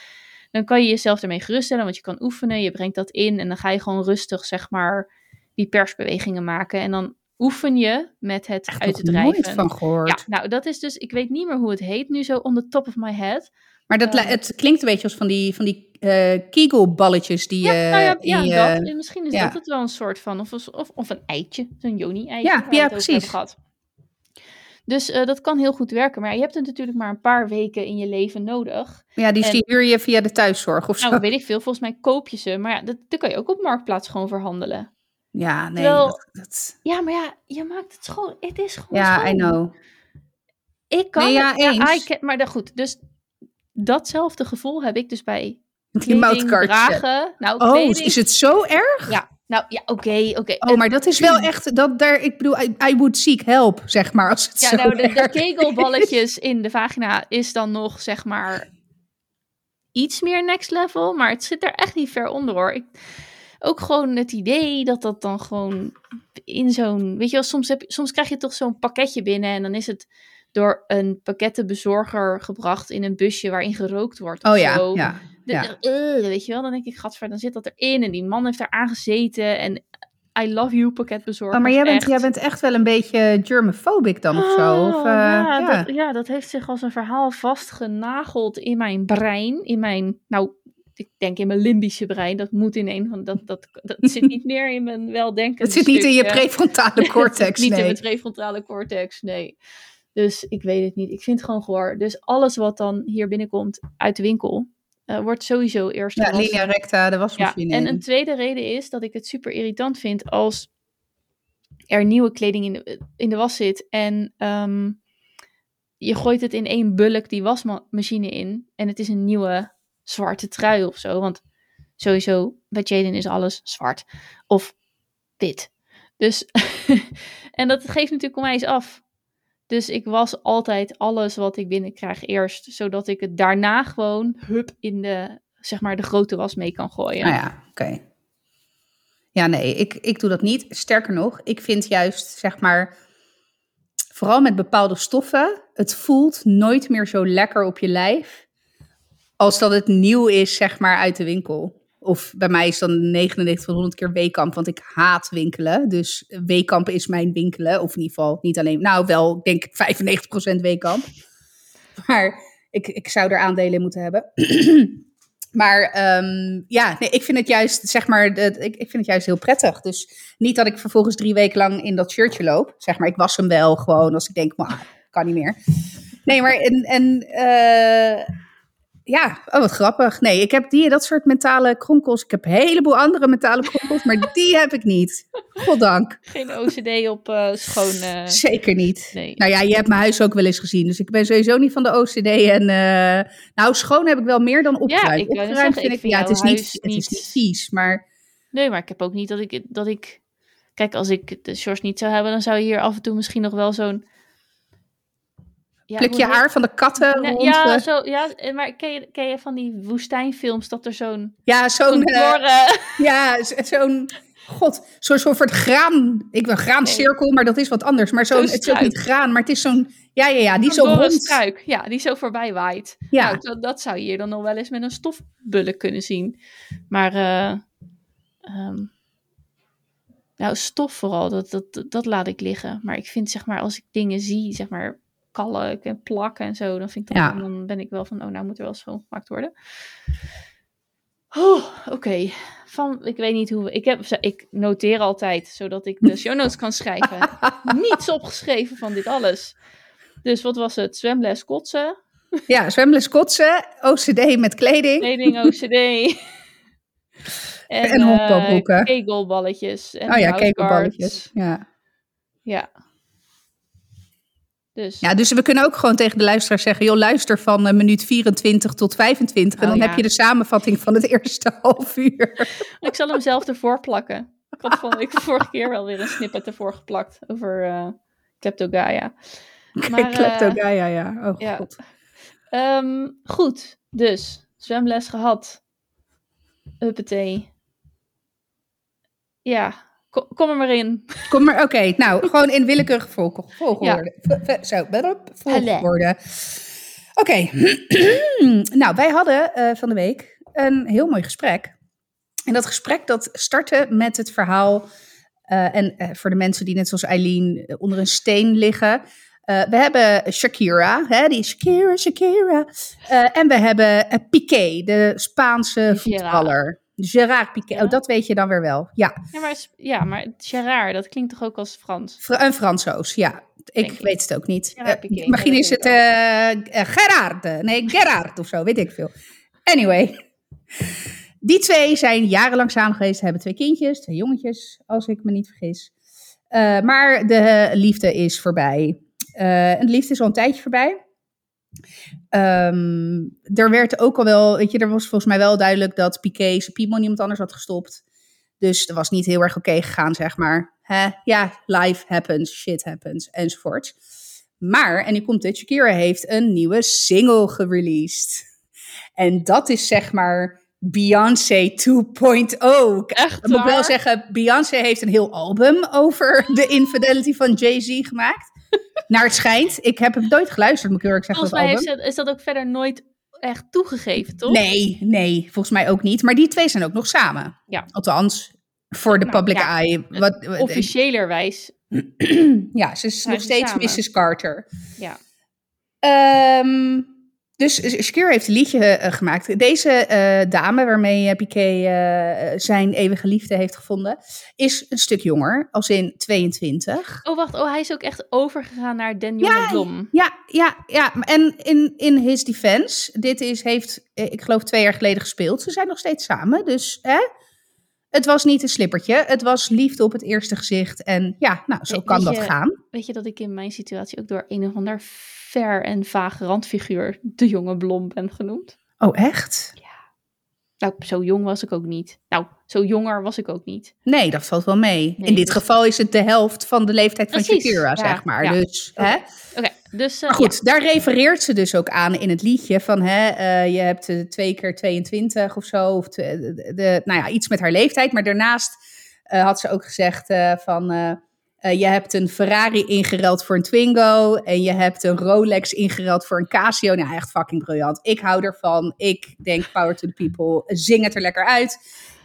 Dan kan je jezelf ermee geruststellen, want je kan oefenen, je brengt dat in en dan ga je gewoon rustig zeg maar die persbewegingen maken en dan oefen je met het Echt uit te drijven. nooit van gehoord. Ja, nou dat is dus, ik weet niet meer hoe het heet nu zo on the top of my head. Maar dat, Ja. li- het klinkt een beetje als van die, van die eh Kegel-balletjes die Ja, je nou ja, ja in je- dat. En misschien is ja. dat het wel een soort van, of, of, of een eitje, zo'n joni-eitje. Ja, ja, precies. Gehad. Dus eh, dat kan heel goed werken. Maar je hebt het natuurlijk maar een paar weken in je leven nodig. Ja, die, En- die huur je via de thuiszorg of zo. Nou, weet ik veel. Volgens mij koop je ze. Maar ja, dat, dat kan je ook op Marktplaats gewoon verhandelen. ja, nee. Terwijl- dat, dat- Ja, maar ja, je maakt het schoon. Het is gewoon ja, schoon. I know. Ik kan Nee, ja, het. Ja, eens. I can- maar dan goed. Dus datzelfde gevoel heb ik dus bij kleding dragen. Nou, Oh, kleding. is het zo erg? Ja, nou ja, oké, oké. Oh, maar dat is wel echt, dat daar, ik bedoel, I, I would seek help, zeg maar, als het Ja, zo nou, de, kegelballetjes in de vagina is dan nog, zeg maar, iets meer next level. Maar het zit er echt niet ver onder, hoor. Ik, ook gewoon het idee dat dat dan gewoon in zo'n... Weet je wel, soms, heb, soms krijg je toch zo'n pakketje binnen... en dan is het door een pakkettenbezorger gebracht in een busje waarin gerookt wordt. of Oh ja, zo. ja. De- eh, weet je wel, dan denk ik, gadver, dan zit dat erin. En die man heeft daar aangezeten. En I love you, pakketbezorger. Oh, maar jij bent, echt. jij bent echt wel een beetje germophobic dan of zo? Of, Oh, eh, ja, ja. Dat, ja, dat heeft zich als een verhaal vastgenageld in mijn brein. In mijn, nou, ik denk in mijn limbische brein. Dat moet in een van, dat, dat, dat zit niet meer in mijn weldenken. Het zit niet in je prefrontale cortex, niet in mijn prefrontale cortex, nee. Dus ik weet het niet. Ik vind het gewoon gehoor. Dus alles wat dan hier binnenkomt uit de winkel, eh, wordt sowieso eerst Ja, linea recta, de Ja, wasmachine en een tweede reden is dat ik het super irritant vind als er nieuwe kleding in de, in de was zit en ehm, je gooit het in één bulk die wasmachine in en het is een nieuwe zwarte trui of zo. Want sowieso bij Jaden is alles zwart of wit. Dus, en dat geeft natuurlijk onwijs af. Dus ik was altijd alles wat ik binnenkrijg eerst, zodat ik het daarna gewoon hup in de, zeg maar, de grote was mee kan gooien. Nou ja, oké. Ja, nee, ik, ik doe dat niet. Sterker nog, ik vind juist, zeg maar, vooral met bepaalde stoffen, het voelt nooit meer zo lekker op je lijf als dat het nieuw is, zeg maar, uit de winkel. Of bij mij is dan 99 van 100 keer Weekamp, want ik haat winkelen. Dus Weekamp is mijn winkelen. Of in ieder geval niet alleen, nou wel, ik denk 95% Weekamp. Maar ik, ik zou er aandelen in moeten hebben. Maar ehm, ja, nee, ik vind het juist, zeg maar, de, ik, ik vind het juist heel prettig. Dus niet dat ik vervolgens drie weken lang in dat shirtje loop. Zeg maar, ik was hem wel gewoon als ik denk, maar kan niet meer. Nee, maar en, en eh, ja, oh wat grappig. Nee, ik heb die, dat soort mentale kronkels. Ik heb een heleboel andere mentale kronkels, maar die heb ik niet. Goddank. Geen OCD op eh schoon. eh, Zeker niet. nee. Nou ja, je hebt mijn huis ook wel eens gezien. Dus ik ben sowieso niet van de OCD. En eh, nou, schoon heb ik wel meer dan opgeruimd. ik wou net opgeruimd zeggen, vind ik ik, vind ja, het is, niet, huis het is niet- niet vies. Maar Nee, maar ik heb ook niet dat ik, dat ik... Kijk, als ik de shorts niet zou hebben, dan zou je hier af en toe misschien nog wel zo'n... Ja, pluk je haar van de katten Nee, rond. ja, eh, zo, ja, eh, maar ken je, ken je van die woestijnfilms dat er zo'n... ja, zo'n... eh, ja, zo- zo'n... God, zo'n soort graan... Ik wil graancirkel, maar dat is wat anders. Maar zo'n, Zo'n het is ook niet graan, maar het is zo'n... Ja, ja, ja, die zo rond. struik. Ja, die zo voorbij waait. Ja. Nou, dat, dat zou je hier dan nog wel eens met een stofbulk kunnen zien. Maar, eh, ehm, nou, stof vooral, dat, dat, dat laat ik liggen. Maar ik vind, zeg maar, als ik dingen zie, zeg maar, kalk en plakken en zo, dan, vind ik dat, Ja. dan ben ik wel van, oh, nou moet er wel schoongemaakt worden. Oh, oké. Van, ik weet niet hoe we, ik, heb, ik noteer altijd, zodat ik de show notes kan schrijven. Niets opgeschreven van dit alles. Dus wat was het? Zwemles kotsen, Ja, zwemles kotsen, OCD met kleding. Kleding, OCD. en En eh, kegelballetjes. En oh ja, houseguards. kekelballetjes. Ja. Ja. Dus ja, dus we kunnen ook gewoon tegen de luisteraar zeggen... joh, luister van eh, minuut 24 tot 25... en Oh, dan ja. heb je de samenvatting van het eerste half uur. ik zal hem zelf ervoor plakken. Ik had van, ik vorige keer wel weer een snippet ervoor geplakt over eh Kleptogaia. Maar, eh, Kleptogaia, ja. Oh ja. god. Ehm, goed, dus zwemles gehad. Huppatee. Ja, ko- kom er maar in. Kom maar, oké. nou, gewoon in willekeurige volg- volgorde. V- Zo, volgorde. Oké. nou, wij hadden eh, van de week een heel mooi gesprek. En dat gesprek dat startte met het verhaal... eh, en eh, voor de mensen die net zoals Eileen onder een steen liggen... we hebben Shakira, hè, die Shakira, Shakira. En we hebben Piqué, de Spaanse voetballer. Gerard Piqué, Ja. oh, dat weet je dan weer wel. Ja, Ja, maar, ja, maar Gerard, dat klinkt toch ook als Frans? Fra- Een Fransoos, ja. Ik Denk ik. weet het ook niet. Eh, misschien is het eh eh, Gerard. Nee, Gerard of zo, weet ik veel. Anyway. Die twee zijn jarenlang samen geweest, hebben twee kindjes, twee jongetjes, als ik me niet vergis. Maar de liefde is voorbij. En de liefde is al een tijdje voorbij. Ehm, er werd ook al wel, weet je, er was volgens mij wel duidelijk dat Piqué zijn piemel iemand anders had gestopt. Dus dat was niet heel erg oké gegaan, zeg maar. Hè? Ja, life happens, shit happens, enzovoort. Maar, en nu komt het, Shakira heeft een nieuwe single gereleased. En dat is zeg maar Beyoncé 2.0. Echt Dan moet ik wel zeggen, Beyoncé heeft een heel album over de infidelity van Jay-Z gemaakt. Naar het schijnt. Ik heb hem nooit geluisterd, moet ik erg zeggen, Volgens mij heeft ze, is dat ook verder nooit echt toegegeven, toch? Nee, nee, volgens mij ook niet. Maar die twee zijn ook nog samen. Ja. Althans, voor de Nou, public ja, eye. Wat, wat- Officieelerwijs, ja, ze is nog steeds samen. Mrs. Carter. ja. Ehm, dus Shakira heeft een liedje eh, gemaakt. Deze eh, dame waarmee eh, Piqué zijn eeuwige liefde heeft gevonden, is een stuk jonger, als in 22. Oh, wacht. Oh, hij is ook echt overgegaan naar Den Jonge Blom. Ja, ja, ja. En in, in his defense, dit is, heeft, ik geloof, twee jaar geleden gespeeld. Ze zijn nog steeds samen, dus hè? het was niet een slippertje. Het was liefde op het eerste gezicht. En ja, nou, zo Weet- kan weet dat je- gaan. Weet je dat ik in mijn situatie ook door een of ander ver en vaag randfiguur de jonge Blom ben genoemd? Oh, echt? Nou, zo jong was ik ook niet. Nou, zo jonger was ik ook niet. Nee, dat valt wel mee. Nee, in dit dus- geval is het de helft van de leeftijd van Precies, Shakira, ja, zeg maar. ja. Dus, hè? Oké, dus... eh, Maar goed, daar refereert ze dus ook aan in het liedje van hè, eh, je hebt eh, twee keer 22 of zo, of de, de- nou ja, iets met haar leeftijd. Maar daarnaast had ze ook gezegd van eh, je hebt een Ferrari ingeruild voor een Twingo en je hebt een Rolex ingeruild voor een Casio. Nou, echt fucking briljant. Ik hou ervan. Ik denk power to the people. Zing het er lekker uit.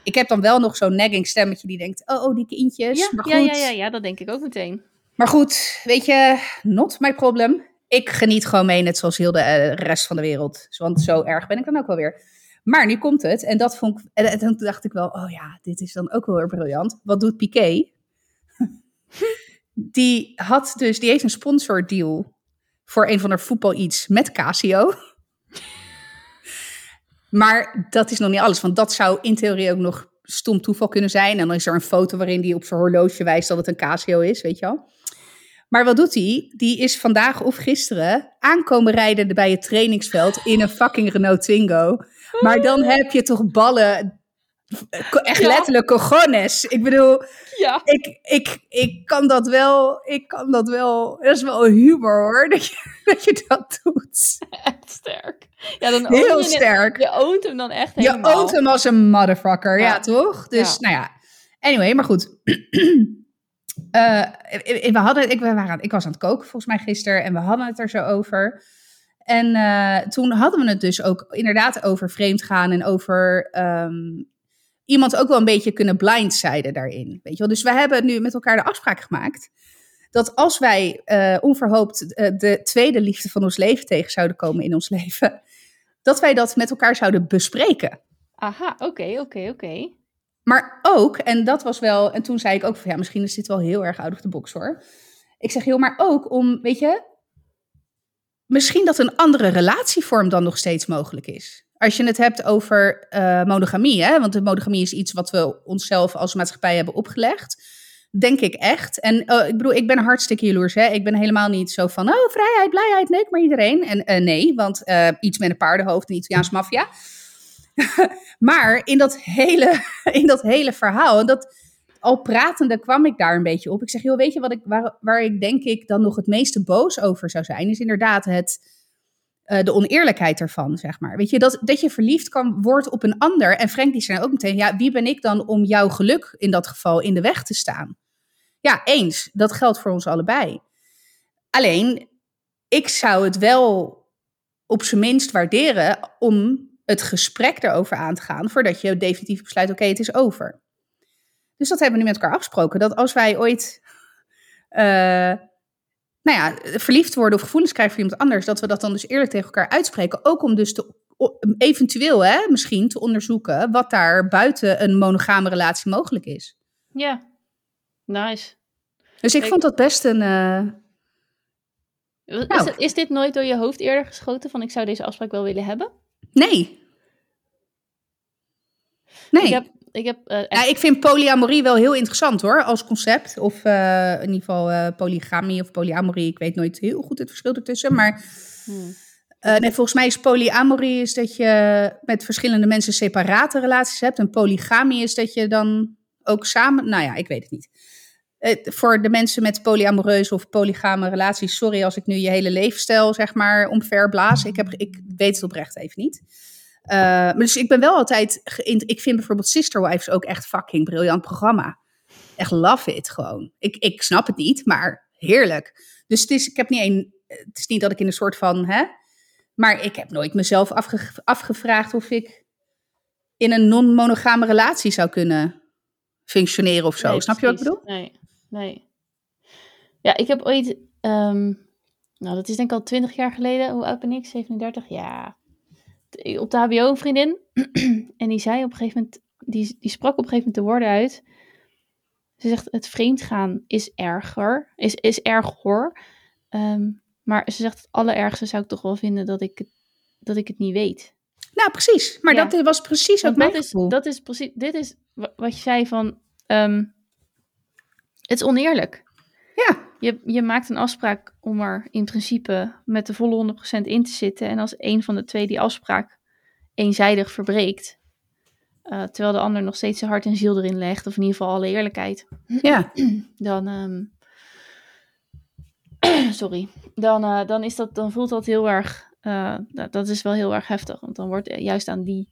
Ik heb dan wel nog zo'n nagging stemmetje die denkt, oh, oh die kindjes. Ja, maar ja, goed. ja, ja, ja, dat denk ik ook meteen. Maar goed, weet je, not my problem. Ik geniet gewoon mee, net zoals heel de eh, rest van de wereld. Want zo erg ben ik dan ook wel weer. Maar nu komt het, en dat vond ik, en, en toen dacht ik wel, oh ja, dit is dan ook wel weer briljant. Wat doet Piqué? Die had dus, die heeft een sponsordeal voor een van haar voetbal iets met Casio. maar dat is nog niet alles, want dat zou in theorie ook nog stom toeval kunnen zijn. En dan is er een foto waarin die op zijn horloge wijst dat het een Casio is, weet je wel. Maar wat doet hij? Die is vandaag of gisteren aankomen rijden bij het trainingsveld in een fucking Renault Twingo. Maar dan heb je toch ballen, echt Ja. letterlijk cojones. Ik bedoel, Ja, ik, ik, ik kan dat wel, ik kan dat wel, dat is wel humor hoor, dat je dat, je dat doet. echt sterk. Ja, dan Heel je sterk. Je oont hem dan echt Je helemaal. oont hem als een motherfucker, ja, Ja. toch? Dus, nou ja. Anyway, maar goed. Eh, we hadden, ik, we waren, ik was aan het koken volgens mij gisteren en we hadden het er zo over. En eh, toen hadden we het dus ook inderdaad over vreemd gaan en over ehm, iemand ook wel een beetje kunnen blindsiden daarin. Weet je wel? Dus we hebben nu met elkaar de afspraak gemaakt dat als wij eh, onverhoopt eh, de tweede liefde van ons leven tegen zouden komen in ons leven, dat wij dat met elkaar zouden bespreken. Aha, oké, oké, oké. Maar ook, en dat was wel, en toen zei ik ook van ja, misschien is dit wel heel erg out of the box hoor. Ik zeg joh, maar ook om, weet je, misschien dat een andere relatievorm dan nog steeds mogelijk is. Als je het hebt over uh, monogamie, hè? want de monogamie is iets wat we onszelf als maatschappij hebben opgelegd. Denk ik echt. En uh, ik bedoel, ik ben hartstikke jaloers. Hè? Ik ben helemaal niet zo van, oh, vrijheid, blijheid, nee, maar iedereen. En uh, nee, want iets met een paardenhoofd en Italiaans maffia. maar in dat, hele, in dat hele verhaal, dat, al pratende kwam ik daar een beetje op. Ik zeg, joh, weet je wat ik, waar, waar ik denk ik dan nog het meeste boos over zou zijn, is inderdaad het, uh, de oneerlijkheid ervan, zeg maar. Weet je, dat, dat je verliefd kan worden op een ander. En Frank die zei ook meteen, ja, wie ben ik dan om jouw geluk in dat geval in de weg te staan? Ja, eens. Dat geldt voor ons allebei. Alleen, ik zou het wel op zijn minst waarderen om het gesprek erover aan te gaan, voordat je definitief besluit, oké, het is over. Dus dat hebben we nu met elkaar afgesproken. Dat als wij ooit uh, nou ja, verliefd worden of gevoelens krijgen voor iemand anders, dat we dat dan dus eerlijk tegen elkaar uitspreken. Ook om dus te, eventueel hè, misschien te onderzoeken wat daar buiten een monogame relatie mogelijk is. Ja, nice. Dus ik, ik vond dat best een. Uh, is, nou. is, dit nooit door je hoofd eerder geschoten van ik zou deze afspraak wel willen hebben? Nee. Nee. Ik heb, ik, heb, uh, ja, ik vind polyamorie wel heel interessant hoor, als concept. Of uh, in ieder geval uh, polygamie of polyamorie. Ik weet nooit heel goed het verschil ertussen. Maar hmm. nee, volgens mij is polyamorie is dat je met verschillende mensen separate relaties hebt. En polygamie is dat je dan ook samen... Nou ja, ik weet het niet. voor de mensen met polyamoreuze of polygame relaties... Sorry als ik nu je hele levensstijl zeg maar omverblaas. Ik, heb, ik weet het oprecht even niet. Uh, dus ik ben wel altijd. Ik vind bijvoorbeeld Sister Wives ook echt fucking briljant programma. Echt love it gewoon. Ik, ik snap het niet, maar heerlijk. Dus het is, ik heb niet een, het is niet dat ik in een soort van. Hè, maar ik heb nooit mezelf afge, afgevraagd of ik in een non-monogame relatie zou kunnen functioneren of zo. Nee, snap je wat ik bedoel? Nee, nee. Ja, ik heb ooit. Um, nou, dat is denk ik al twintig jaar geleden. Hoe oud ben ik? 37? Ja op de HBO een vriendin. en die zei op een gegeven moment, die, die sprak op een gegeven moment de woorden uit. Ze zegt, het vreemdgaan is erger, is, is erg hoor. Ehm, maar ze zegt, het allerergste zou ik toch wel vinden dat ik dat ik het niet weet. Nou, precies. Maar dat was precies ook mijn dat Is, dat is precies, dit is wat je zei van, um, het is oneerlijk. Ja. Je, je maakt een afspraak om er in principe met de volle 100% in te zitten. En als een van de twee die afspraak eenzijdig verbreekt, uh, terwijl de ander nog steeds zijn hart en ziel erin legt, of in ieder geval alle eerlijkheid, ja. dan, um, sorry, dan, uh, dan, is dat, dan voelt dat heel erg, uh, dat is wel heel erg heftig. Want dan wordt juist aan die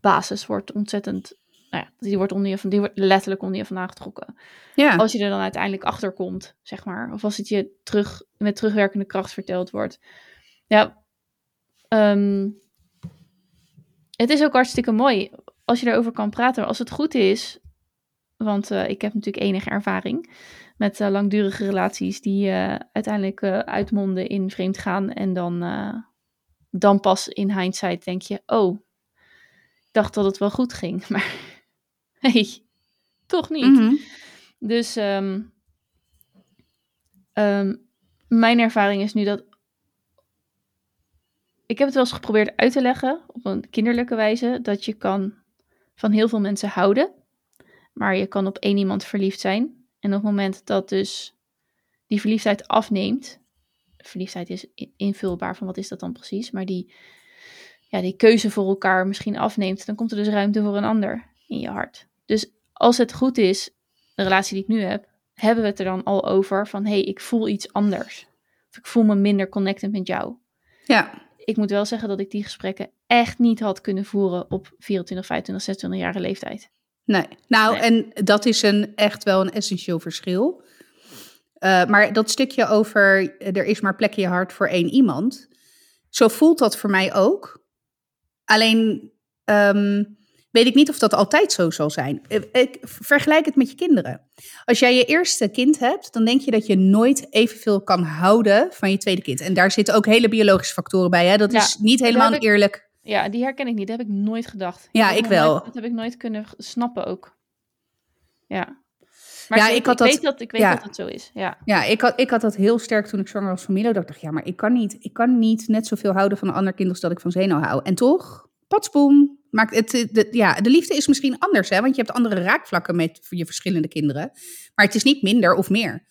basis wordt ontzettend nou ja, die wordt, onder je van, die wordt letterlijk onder je vandaan getrokken. Ja. Als je er dan uiteindelijk achter komt, zeg maar. Of als het je terug, met terugwerkende kracht verteld wordt. Ja, um, het is ook hartstikke mooi als je erover kan praten. Als het goed is, want uh, ik heb natuurlijk enige ervaring met uh, langdurige relaties die uh, uiteindelijk uitmonden in vreemd gaan. En dan, dan pas in hindsight denk je, oh, ik dacht dat het wel goed ging. Maar Nee, toch niet. Mhm. Dus um, um, mijn ervaring is nu dat. Ik heb het wel eens geprobeerd uit te leggen op een kinderlijke wijze. Dat je kan van heel veel mensen houden. Maar je kan op één iemand verliefd zijn. En op het moment dat dus die verliefdheid afneemt. Verliefdheid is invulbaar van wat is dat dan precies. Maar die, ja, die keuze voor elkaar misschien afneemt. Dan komt er dus ruimte voor een ander in je hart. Dus als het goed is, de relatie die ik nu heb, hebben we het er dan al over van hé, hey, ik voel iets anders. Of ik voel me minder connected met jou. Ja. Ik moet wel zeggen dat ik die gesprekken echt niet had kunnen voeren op 24, 25, 26-jarige leeftijd. Nee, nou en dat is een, echt wel een essentieel verschil. Uh, maar dat stukje over er is maar plek in je hart voor één iemand. Zo voelt dat voor mij ook. Alleen um, weet ik niet of dat altijd zo zal zijn. Eh, ik vergelijk het met je kinderen. Als jij je eerste kind hebt, dan denk je dat je nooit evenveel kan houden van je tweede kind. En daar zitten ook hele biologische factoren bij. Hè? Dat is niet helemaal eerlijk. Ja, die herken ik niet. Dat heb ik nooit gedacht. Ja, ik wel. dat heb ik nooit kunnen snappen ook. Ja. Maar Ja, ik, had ik dat- weet dat ik weet ja. dat het zo is. Ja. Ja, ik had, ik had dat heel sterk toen ik zwanger was van Milo. Dat ik dacht, ja, maar ik kan niet, ik kan niet net zoveel houden van een ander kind als dat ik van Zeno hou. En toch, patsboom. Maakt het, de, ja, de liefde is misschien anders, hè? Want je hebt andere raakvlakken met je verschillende kinderen. Maar het is niet minder of meer.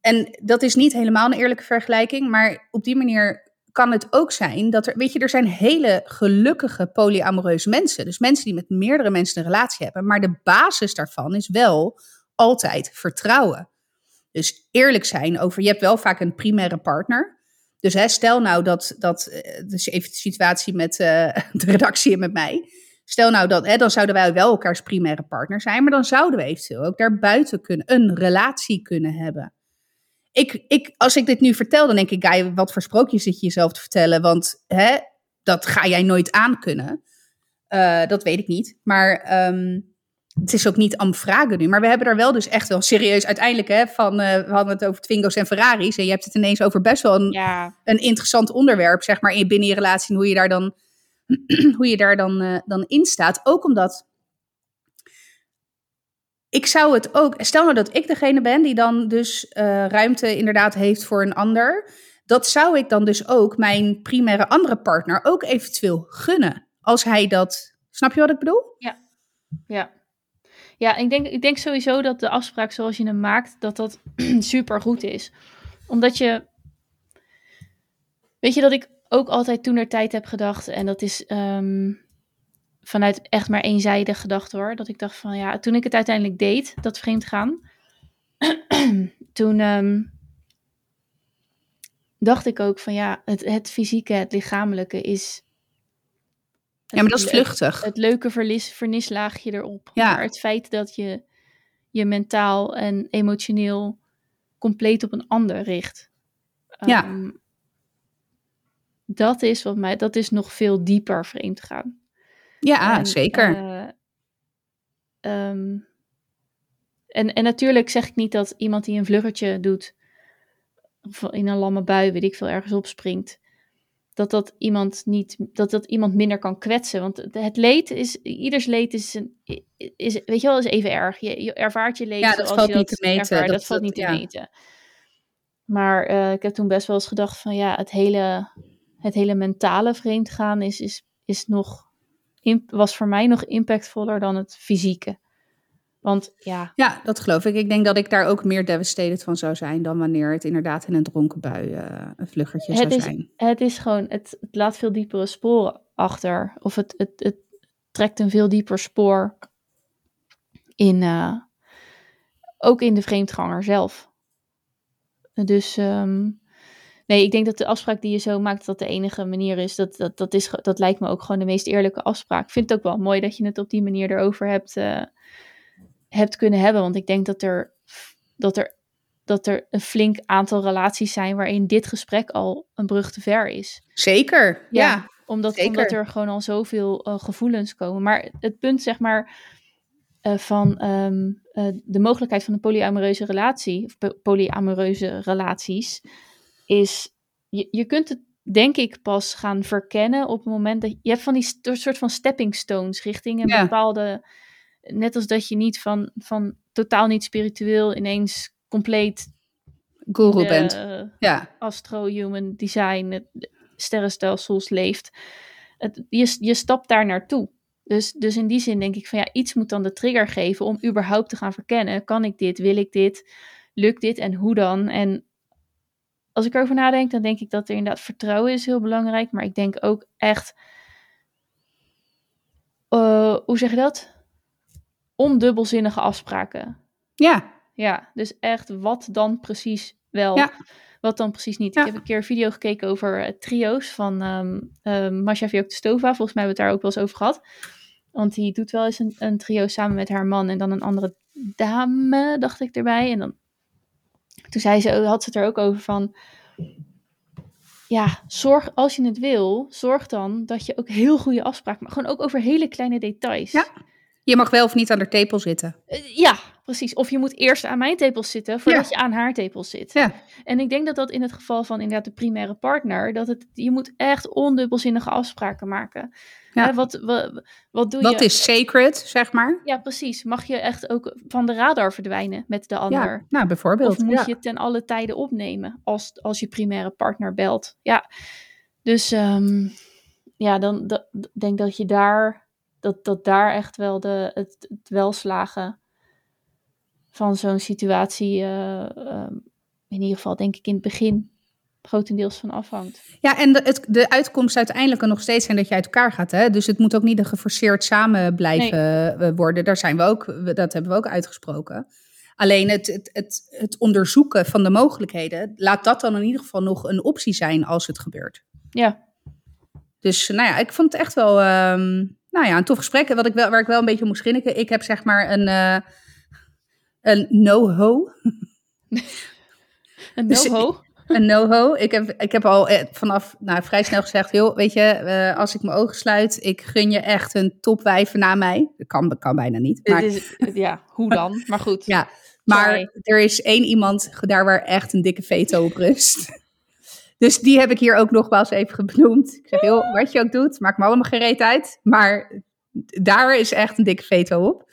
En dat is niet helemaal een eerlijke vergelijking. Maar op die manier kan het ook zijn dat er, weet je, er zijn hele gelukkige polyamoreuze mensen. Dus mensen die met meerdere mensen een relatie hebben. Maar de basis daarvan is wel altijd vertrouwen. Dus eerlijk zijn over, je hebt wel vaak een primaire partner. Dus hè, stel nou dat, dat eh, dus even de situatie met eh, de redactie en met mij. Stel nou dat, hè, dan zouden wij wel elkaars primaire partner zijn, maar dan zouden we eventueel ook daarbuiten kunnen, een relatie kunnen hebben. Ik, ik, als ik dit nu vertel, dan denk ik, Guy, wat voor sprookjes zit je jezelf te vertellen? Want hè, dat ga jij nooit aankunnen. Eh dat weet ik niet. Maar ehm, het is ook niet am vragen nu. Maar we hebben daar wel dus echt wel serieus uiteindelijk, hè, van, eh, we hadden het over Twingo's en Ferraris. En je hebt het ineens over best wel een, Ja, een interessant onderwerp, zeg maar, in binnen je relatie en hoe je daar dan, hoe je daar dan, eh, dan in staat. Ook omdat ik zou het ook, stel nou dat ik degene ben die dan dus eh, ruimte inderdaad heeft voor een ander. Dat zou ik dan dus ook mijn primaire andere partner ook eventueel gunnen. Als hij dat, snap je wat ik bedoel? ja. Ja, ik denk, ik denk sowieso dat de afspraak zoals je hem maakt, dat dat super goed is. Omdat je, weet je dat ik ook altijd toen er tijd heb gedacht, en dat is ehm, vanuit echt maar eenzijdig gedacht hoor, dat ik dacht van ja, toen ik het uiteindelijk deed, dat vreemd gaan, toen ehm, dacht ik ook van ja, het, het fysieke, het lichamelijke is... Ja, maar dat is vluchtig. het leuke verlis, vernislaagje erop. Ja. Maar het feit dat je je mentaal en emotioneel compleet op een ander richt. Ja. Ehm, dat is wat mij, dat is nog veel dieper vreemd gaan. Ja, En, zeker. eh, ehm, en, en natuurlijk zeg ik niet dat iemand die een vluggertje doet, of in een lamme bui, weet ik veel, ergens opspringt, dat dat iemand niet, dat dat iemand minder kan kwetsen. Want het- leed is, ieders leed is, een, is weet je wel, is even erg. Je, je ervaart je leed Ja, dat valt je niet dat te meten. ervaart. Dat, Dat- valt dat- niet te ja. meten. Maar eh, ik heb toen best wel eens gedacht van ja, het hele, het hele mentale vreemdgaan is, is, is nog, was voor mij nog impactvoller dan het fysieke. Want ja, Ja, dat geloof ik. Ik denk dat ik daar ook meer devastated van zou zijn dan wanneer het inderdaad in een dronken bui eh, een vluggertje Het zou is- zijn. het is gewoon, het, het laat veel diepere sporen achter. Of het, het, het trekt een veel dieper spoor in, eh, ook in de vreemdganger zelf. Dus ehm, nee, ik denk dat de afspraak die je zo maakt, dat de enige manier is. Dat, dat, dat, is, dat lijkt me ook gewoon de meest eerlijke afspraak. Ik vind het ook wel mooi dat je het op die manier erover hebt, eh, hebt kunnen hebben. Want ik denk dat er, dat, er, dat er een flink aantal relaties zijn waarin dit gesprek al een brug te ver is. Zeker, ja. Ja, Omdat, zeker. omdat er gewoon al zoveel eh, gevoelens komen. Maar het punt, zeg maar, eh, van ehm, eh, de mogelijkheid van een polyamoreuze relatie, of po- polyamoreuze relaties, is je, je kunt het denk ik pas gaan verkennen op het moment dat je hebt van die soort van stepping stones richting een Ja. bepaalde, net als dat je niet van, van totaal niet spiritueel ineens compleet Guru de, bent. Ja, astro-human design, sterrenstelsels leeft. Het, je, je stapt daar naartoe. Dus, dus in die zin denk ik van ja, iets moet dan de trigger geven om überhaupt te gaan verkennen. Kan ik dit? Wil ik dit? Lukt dit? En hoe dan? En als ik erover nadenk, dan denk ik dat er inderdaad vertrouwen is heel belangrijk. Maar ik denk ook echt, eh, hoe zeg je dat? Ondubbelzinnige afspraken. ja, Ja, dus echt wat dan precies wel, Ja. wat dan precies niet. Ja. Ik heb een keer een video gekeken over eh, trio's van um, Masha Stova. Volgens mij hebben we het daar ook wel eens over gehad. Want die doet wel eens een, een trio samen met haar man en dan een andere dame, dacht ik erbij. En dan, toen zei ze, had ze het er ook over van, ja, zorg als je het wil, zorg dan dat je ook heel goede afspraken maakt. Gewoon ook over hele kleine details. Ja. Je mag wel of niet aan de tepel zitten. Eh, ja, precies. Of je moet eerst aan mijn tepels zitten voordat je aan haar tepels zit. Ja. En ik denk dat dat in het geval van inderdaad de primaire partner, dat het, je moet echt ondubbelzinnige afspraken maken. Ja. Hè, wat, wat, wat doe Wat je? is sacred, zeg maar? Ja, precies. Mag je echt ook van de radar verdwijnen met de ander? Ja, nou bijvoorbeeld. Of moet je ten alle tijden opnemen als, als je primaire partner belt? Ja, dus ehm, ja, dan dat- denk dat je daar, dat, dat daar echt wel de, het, het welslagen van zo'n situatie, eh, ehm, in ieder geval denk ik in het begin, grotendeels van afhangt. Ja, en de, het, de uitkomst uiteindelijk kan nog steeds zijn dat je uit elkaar gaat. Hè? Dus het moet ook niet een geforceerd samen blijven eh, worden. Daar zijn we ook, dat hebben we ook uitgesproken. Alleen het, het, het, het onderzoeken van de mogelijkheden, laat dat dan in ieder geval nog een optie zijn als het gebeurt. Ja, Dus nou ja, ik vond het echt wel ehm, nou ja, een tof gesprek. Wat ik wel, waar ik wel een beetje om moest grinniken. Ik heb zeg maar een, eh, een no-ho. een Dus- no-ho. Een no-ho. Ik heb, ik heb al eh, vanaf nou, vrij snel gezegd: joh, weet je, eh, als ik mijn ogen sluit, ik gun je echt een topwijven na mij. Dat kan, kan bijna niet. Maar, is, ja, hoe dan? Maar goed. ja, maar Sorry. er is één iemand daar waar echt een dikke veto op rust. Dus die heb ik hier ook nogmaals even benoemd. Ik zeg, joh, wat je ook doet, maakt me allemaal gereed uit. Maar daar is echt een dikke veto op.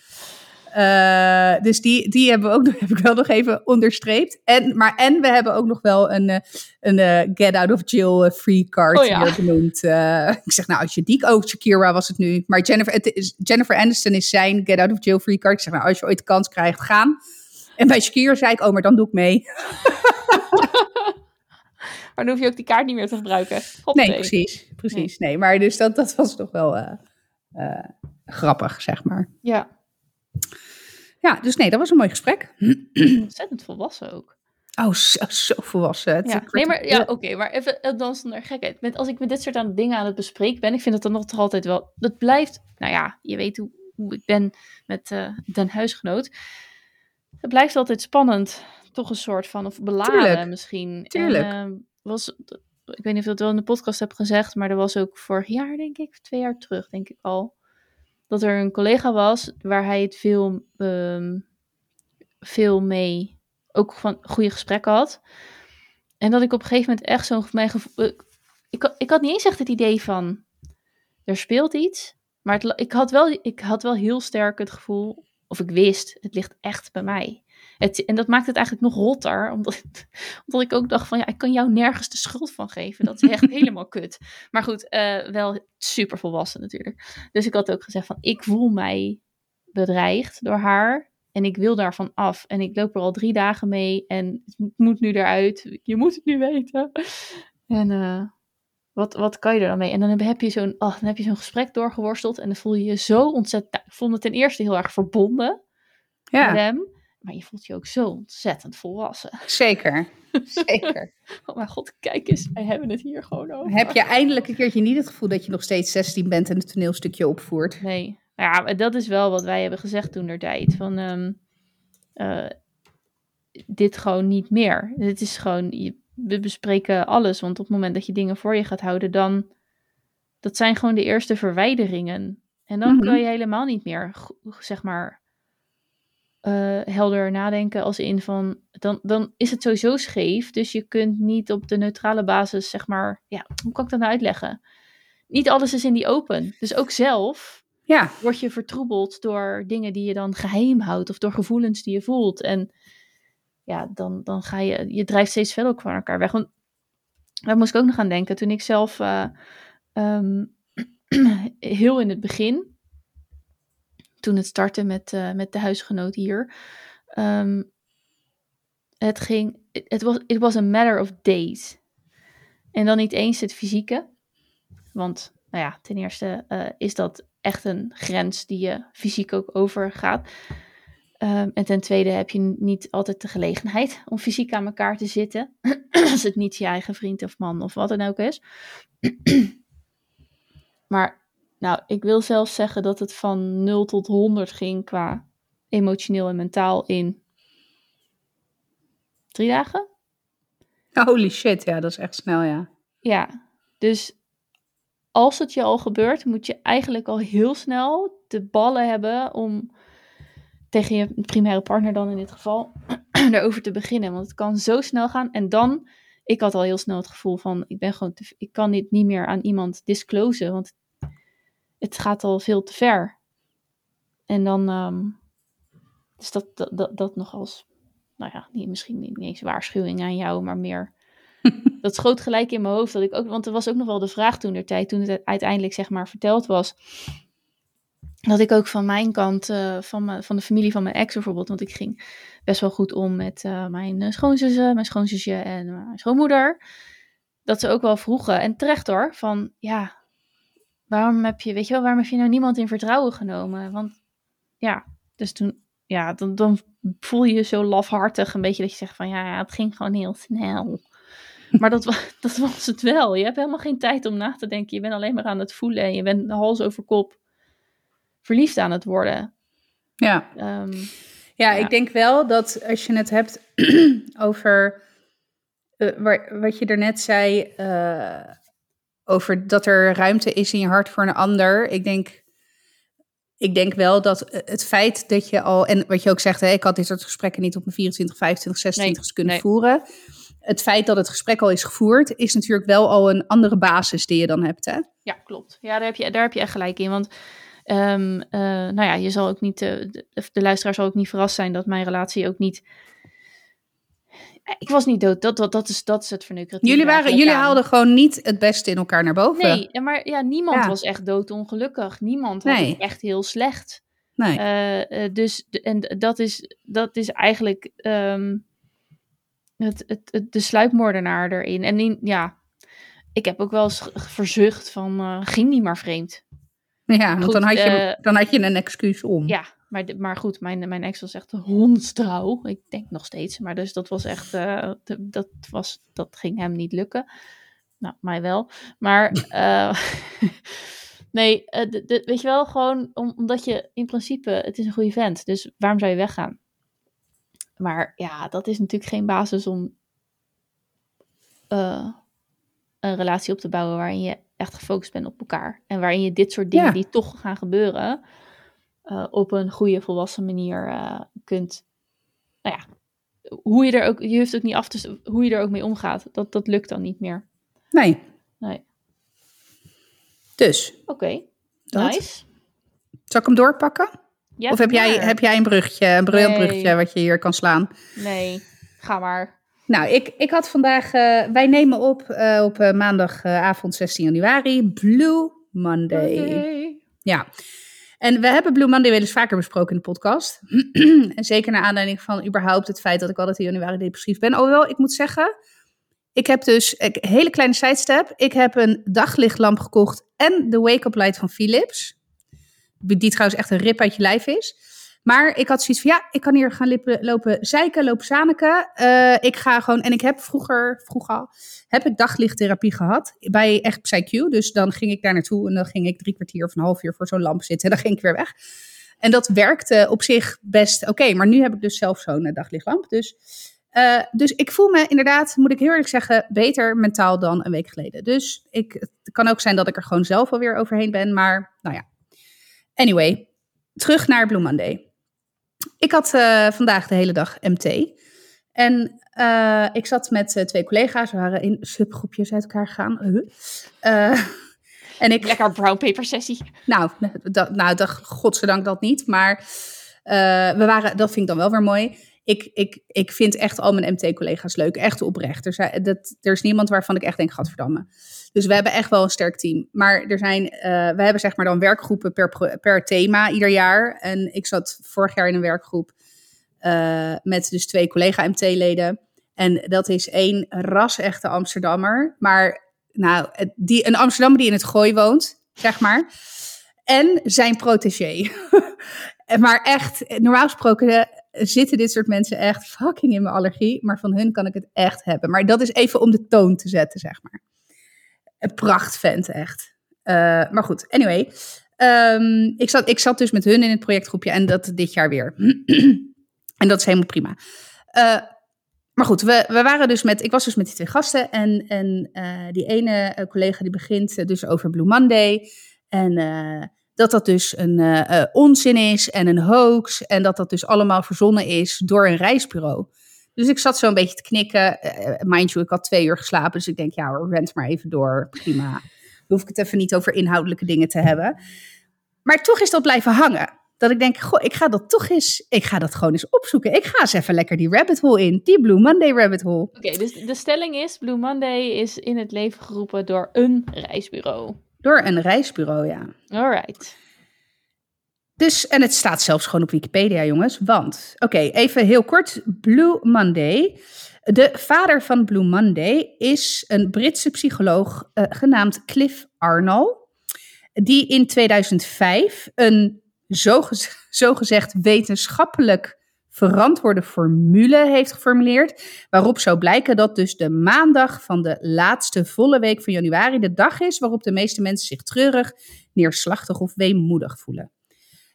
Eh, dus die, die hebben we ook nog, heb ik wel nog even onderstreept. En, maar, en we hebben ook nog wel een, eh, een eh, get out of jail free card Oh ja. hier benoemd. Ik zeg, nou, als je die... Oh, Shakira was het nu. Maar Jennifer, het is, Jennifer Aniston is zijn get out of jail free card. Ik zeg, nou, als je ooit de kans krijgt, gaan. En bij Shakira zei ik, oh, maar dan doe ik mee. Maar dan hoef je ook die kaart niet meer te gebruiken. Nee, precies. precies. Nee, maar dus dat, dat was toch wel eh, eh, grappig, zeg maar. Ja, Ja, dus nee, dat was een mooi gesprek. ontzettend volwassen ook. Oh, zo, zo volwassen. Het- Ja, nee, maar ja, oké, maar even eh, dan zonder gekheid. Met, als ik met dit soort aan dingen aan het bespreken ben, ik vind het dan nog toch altijd wel. Dat blijft, nou ja, je weet hoe, hoe ik ben met eh den huisgenoot. Het blijft altijd spannend, toch een soort van, of beladen Tuurlijk. misschien. Tuurlijk. En, ehm, was, ik weet niet of dat wel in de podcast heb gezegd, maar er was ook vorig jaar, denk ik, twee jaar terug, denk ik al, dat er een collega was waar hij het veel, ehm, veel mee, ook van goede gesprekken had. En dat ik op een gegeven moment echt zo'n mijn gevoel. Ik, ik, had- ik had niet eens echt het idee van. Er speelt iets. Maar ik, had wel, ik had wel heel sterk het gevoel. Of ik wist, het ligt echt bij mij. Het, en dat maakt het eigenlijk nog rotter. Omdat, omdat ik ook dacht van ja, ik kan jou nergens de schuld van geven. Dat is echt helemaal kut. Maar goed, eh, wel super volwassen natuurlijk. Dus ik had ook gezegd van ik voel mij bedreigd door haar. En ik wil daarvan af. En ik loop er al drie dagen mee. En het moet nu eruit. Je moet het nu weten. En eh, wat, wat kan je er dan mee? En dan heb- je zo'n oh, dan heb je zo'n gesprek doorgeworsteld. En dan voel je je zo ontzettend... Nou, ik vond het ten eerste heel erg verbonden met ja, hem. Maar je voelt je ook zo ontzettend volwassen. zeker. Zeker. Oh mijn god, kijk eens. Wij hebben het hier gewoon over. Heb je eindelijk een keertje niet het gevoel dat je nog steeds 16 bent en het toneelstukje opvoert? Nee. Ja, dat is wel wat wij hebben gezegd toen der tijd. Van, ehm, eh, dit gewoon niet meer. Dit is gewoon, je- we bespreken alles. Want op het moment dat je dingen voor je gaat houden, dan, dat zijn gewoon de eerste verwijderingen. En dan Mhm. kan je helemaal niet meer, zeg maar, eh, helder nadenken als in van, dan, dan is het sowieso scheef. Dus je kunt niet op de neutrale basis, zeg maar, ja, hoe kan ik dat nou uitleggen? Niet alles is in die open. Dus ook zelf Ja, word je vertroebeld door dingen die je dan geheim houdt of door gevoelens die je voelt. En ja, dan, dan ga je, je drijft steeds verder ook van elkaar weg. Want daar moest ik ook nog aan denken toen ik zelf eh, ehm, heel in het begin, toen het startte met, eh, met de huisgenoot hier, ehm, het ging, het was, it was a matter of days. En dan niet eens het fysieke, want nou ja, ten eerste eh, is dat echt een grens die je fysiek ook overgaat. Ehm, en ten tweede heb je niet altijd de gelegenheid om fysiek aan elkaar te zitten. Als het niet je eigen vriend of man of wat dan ook is. maar nou, ik wil zelfs zeggen dat het van 0 tot 100 ging qua emotioneel en mentaal in drie dagen. holy shit, ja, dat is echt snel, ja. Ja, dus als het je al gebeurt, moet je eigenlijk al heel snel de ballen hebben om tegen je primaire partner dan in dit geval, erover te beginnen. Want het kan zo snel gaan. En dan, ik had al heel snel het gevoel van, ik ben gewoon, te, ik kan dit niet meer aan iemand disclosen, want het gaat al veel te ver. En dan, um, dus dat, dat, dat, dat nog als, nou ja, niet, misschien niet eens waarschuwing aan jou, maar meer dat schoot gelijk in mijn hoofd. Dat ik ook, want er was ook nog wel de vraag toen der tijd, toen het uiteindelijk zeg maar verteld was. Dat ik ook van mijn kant, uh, van, mijn, van de familie van mijn ex bijvoorbeeld, want ik ging best wel goed om met uh, mijn schoonzussen, mijn schoonzusje en mijn schoonmoeder. Dat ze ook wel vroegen, en terecht hoor, van ja, waarom heb je, weet je wel, waarom heb je nou niemand in vertrouwen genomen? Want ja, dus toen, ja, dan, dan voel je je zo lafhartig een beetje dat je zegt van ja, het ging gewoon heel snel. Maar dat, dat was het wel. Je hebt helemaal geen tijd om na te denken. Je bent alleen maar aan het voelen en je bent hals over kop verliefd aan het worden. Ja. Um, ja, ik denk wel dat als je het hebt over uh, wat je daarnet zei, uh, over dat er ruimte is in je hart voor een ander. Ik denk, ik denk wel dat het feit dat je al, en wat je ook zegt, hè, ik had dit soort gesprekken niet op mijn 24, 25, 26 nee, kunnen nee. voeren het feit dat het gesprek al is gevoerd, is natuurlijk wel al een andere basis die je dan hebt. Hè? Ja, klopt. Ja, daar heb je, daar heb je echt gelijk in. Want um, uh, nou ja, je zal ook niet, uh, de, de, luisteraar zal ook niet verrast zijn dat mijn relatie ook niet. Ik was niet dood. Dat, dat, dat, is, dat is het verneukeratief. Jullie, waren, jullie haalden gewoon niet het beste in elkaar naar boven. Nee, maar ja, niemand ja. was echt doodongelukkig. Niemand had nee. echt heel slecht. Nee. Uh, dus en dat is, dat is eigenlijk. Um, het, het, het, de sluipmoordenaar erin. En in, ja, ik heb ook wel eens verzucht van, uh, ging niet maar vreemd. Ja, want goed, dan, had je, uh, dan had je een excuus om. Ja, maar, maar goed, mijn, mijn ex was echt hondstrouw. Ik denk nog steeds, maar dus dat was echt, uh, dat, was, dat ging hem niet lukken. Nou, mij wel. Maar nee, de, de, weet je wel, gewoon om, omdat je in principe, het is een goede vent. Dus waarom zou je weggaan? Maar ja, dat is natuurlijk geen basis om uh, een relatie op te bouwen waarin je echt gefocust bent op elkaar. En waarin je dit soort dingen ja. die toch gaan gebeuren, uh, op een goede volwassen manier uh, kunt. Nou ja, hoe je er ook, je hoeft ook niet af te, hoe je er ook mee omgaat, dat, dat lukt dan niet meer. Nee. Nee. Dus. Oké, okay. nice. Zal ik hem doorpakken? Ja, of heb jij, heb jij een bruggetje, een briljant Nee. wat je hier kan slaan? Nee, ga maar. Nou, ik, ik had vandaag, eh, wij nemen op uh, op uh, maandagavond 16 januari, Blue Monday. Oké. Ja, en we hebben Blue Monday wel eens vaker besproken in de podcast. en zeker naar aanleiding van überhaupt het feit dat ik altijd in januari depressief ben. Alhoewel, ik moet zeggen, ik heb dus, een hele kleine sidestep, ik heb een daglichtlamp gekocht en de wake-up light van Philips. Die trouwens echt een rip uit je lijf is. Maar ik had zoiets van, ja, ik kan hier gaan lippen, lopen zeiken, lopen zaniken. Uh, ik ga gewoon, en ik heb vroeger, vroeger al, heb ik daglichttherapie gehad bij echt PsyQ. Dus dan ging ik daar naartoe en dan ging ik drie kwartier of een half uur voor zo'n lamp zitten. En dan ging ik weer weg. En dat werkte op zich best oké. Maar nu heb ik dus zelf zo'n uh, daglichtlamp. Dus, uh, dus ik voel me inderdaad, moet ik heel eerlijk zeggen, beter mentaal dan een week geleden. Dus ik, het kan ook zijn dat ik er gewoon zelf alweer overheen ben. Maar nou ja, Anyway, terug naar Blue. Ik had uh, vandaag de hele dag MT. En uh, ik zat met uh, twee collega's. We waren in subgroepjes uit elkaar gegaan. en ik, Lekker brown paper sessie. Nou, dat, nou dat, godzijdank dat niet. Maar we waren, dat vind ik dan wel weer mooi. Ik, ik, ik vind echt al mijn MT-collega's leuk. Echt oprecht. Er, zijn, dat, er is niemand waarvan ik echt denk, gadverdamme. Dus we hebben echt wel een sterk team. Maar er zijn, uh, we hebben zeg maar dan werkgroepen per, per thema ieder jaar. En ik zat vorig jaar in een werkgroep uh, met dus twee collega-MT-leden. En dat is één ras-echte Amsterdammer. Maar nou, die, een Amsterdammer die in het gooi woont, zeg maar. En zijn protégé. maar echt, normaal gesproken zitten dit soort mensen echt fucking in mijn allergie. Maar van hun kan ik het echt hebben. Maar dat is even om de toon te zetten, zeg maar. Een prachtvent, echt. Uh, maar goed, anyway. Um, ik, zat, ik zat dus met hun in het projectgroepje en dat dit jaar weer. en dat is helemaal prima. Uh, maar goed, we, we waren dus met, ik was dus met die twee gasten. En, en uh, die ene collega die begint dus over Blue Monday. En dat dat dus een uh, onzin is en een hoax. En dat dat dus allemaal verzonnen is door een reisbureau. Dus ik zat zo een beetje te knikken. Uh, mind you, ik had twee uur geslapen. Dus ik denk, ja rent maar even door. Prima. Dan hoef ik het even niet over inhoudelijke dingen te hebben. Maar toch is dat blijven hangen. Dat ik denk, goh, ik ga dat toch eens, ik ga dat gewoon eens opzoeken. Ik ga eens even lekker die rabbit hole in, die Blue Monday rabbit hole. Oké, dus de stelling is, Blue Monday is in het leven geroepen door een reisbureau. Door een reisbureau, ja. Alright. Dus, en het staat zelfs gewoon op Wikipedia, jongens. Want, oké, even heel kort. Blue Monday. De vader van Blue Monday is een Britse psycholoog uh, genaamd Cliff Arnold. Die in 2005 een zogez zogezegd wetenschappelijk verantwoorde formule heeft geformuleerd. Waarop zou blijken dat dus de maandag van de laatste volle week van januari de dag is waarop de meeste mensen zich treurig, neerslachtig of weemoedig voelen.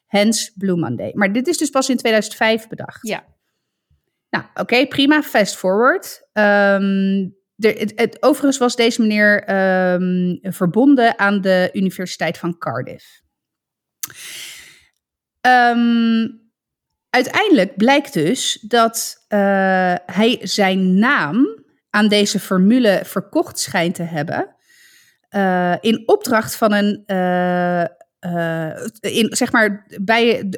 Hence Blue Monday. Maar dit is dus pas in 2005 bedacht. Ja. Nou, oké, prima. Fast forward. Um, de, het, het, overigens was deze meneer um, verbonden aan de Universiteit van Cardiff. Um, uiteindelijk blijkt dus dat uh, hij zijn naam aan deze formule verkocht schijnt te hebben. Uh, in opdracht van een. Uh, in, zeg maar, bij,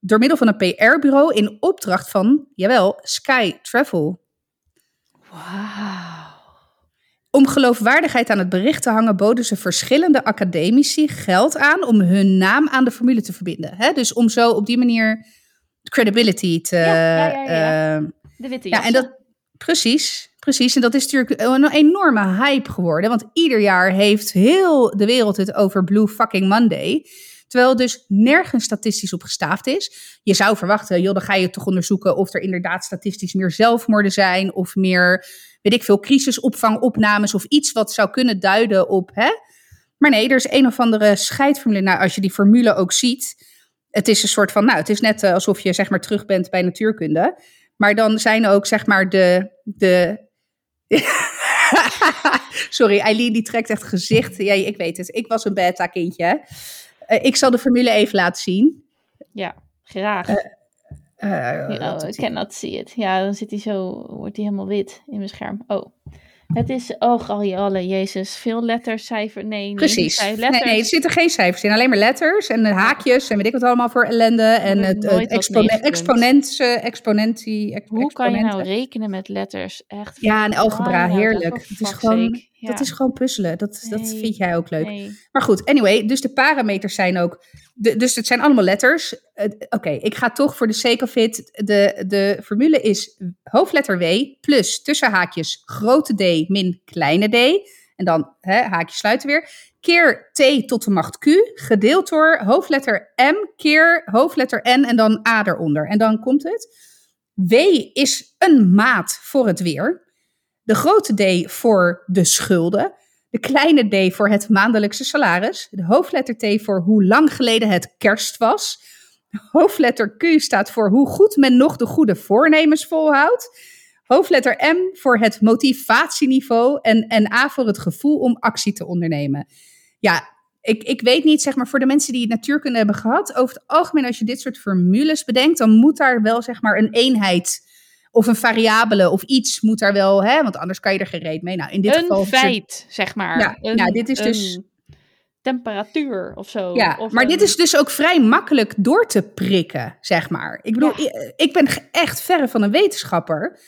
door middel van een PR-bureau in opdracht van, jawel, Sky Travel. Wauw. Om geloofwaardigheid aan het bericht te hangen, boden ze verschillende academici geld aan om hun naam aan de formule te verbinden. Hè? Dus om zo op die manier credibility te. Ja, ja, ja, ja. Uh, de witte ja, en dat Precies, precies. En dat is natuurlijk een enorme hype geworden. Want ieder jaar heeft heel de wereld het over Blue fucking Monday. Terwijl dus nergens statistisch op gestaafd is. Je zou verwachten, joh, dan ga je toch onderzoeken of er inderdaad statistisch meer zelfmoorden zijn. Of meer, weet ik veel, crisisopvangopnames of iets wat zou kunnen duiden op, hè. Maar nee, er is een of andere scheidformule. Nou, als je die formule ook ziet, het is een soort van, nou, het is net alsof je zeg maar terug bent bij natuurkunde. Maar dan zijn ook zeg maar de. de Sorry, Eileen die trekt echt gezicht. Ja, ik weet het. Ik was een beta-kindje. Uh, ik zal de formule even laten zien. Ja, graag. Uh, uh, oh, ik cannot see it. Ja, dan zit hij zo, wordt hij helemaal wit in mijn scherm. Oh. Het is, oh, alle jezus, veel letters, cijfers, nee. Precies. Nee, letters. nee, nee, er zitten geen cijfers in, alleen maar letters en haakjes en weet ik wat allemaal voor ellende. En het, het exponen, exponent, exponentie. Hoe kan je nou rekenen met letters? Echt. Ja, en algebra, heerlijk. Het is gewoon, ja. dat is gewoon puzzelen. Dat, nee, dat vind jij ook leuk. Nee. Maar goed, anyway, dus de parameters zijn ook, de, dus het zijn allemaal letters. Uh, Oké, okay, ik ga toch voor de sake of it, de, de formule is hoofdletter W plus tussen haakjes grote D min kleine d. En dan hè, haakje sluiten weer. Keer t tot de macht q, gedeeld door hoofdletter m keer hoofdletter n en dan a eronder. En dan komt het. W is een maat voor het weer. De grote D voor de schulden. De kleine D voor het maandelijkse salaris. De hoofdletter T voor hoe lang geleden het kerst was. De hoofdletter Q staat voor hoe goed men nog de goede voornemens volhoudt. Hoofdletter M voor het motivatieniveau en, en A voor het gevoel om actie te ondernemen. Ja, ik, ik weet niet, zeg maar, voor de mensen die natuurkunde hebben gehad, over het algemeen als je dit soort formules bedenkt, dan moet daar wel, zeg maar, een eenheid of een variabele of iets moet daar wel, hè, want anders kan je er geen reet mee. Nou, in dit een geval. feit, zeg maar. Ja, een, nou, dit is dus. Temperatuur of zo. Ja, of maar een... dit is dus ook vrij makkelijk door te prikken, zeg maar. Ik bedoel, Ja. ik ben echt verre van een wetenschapper.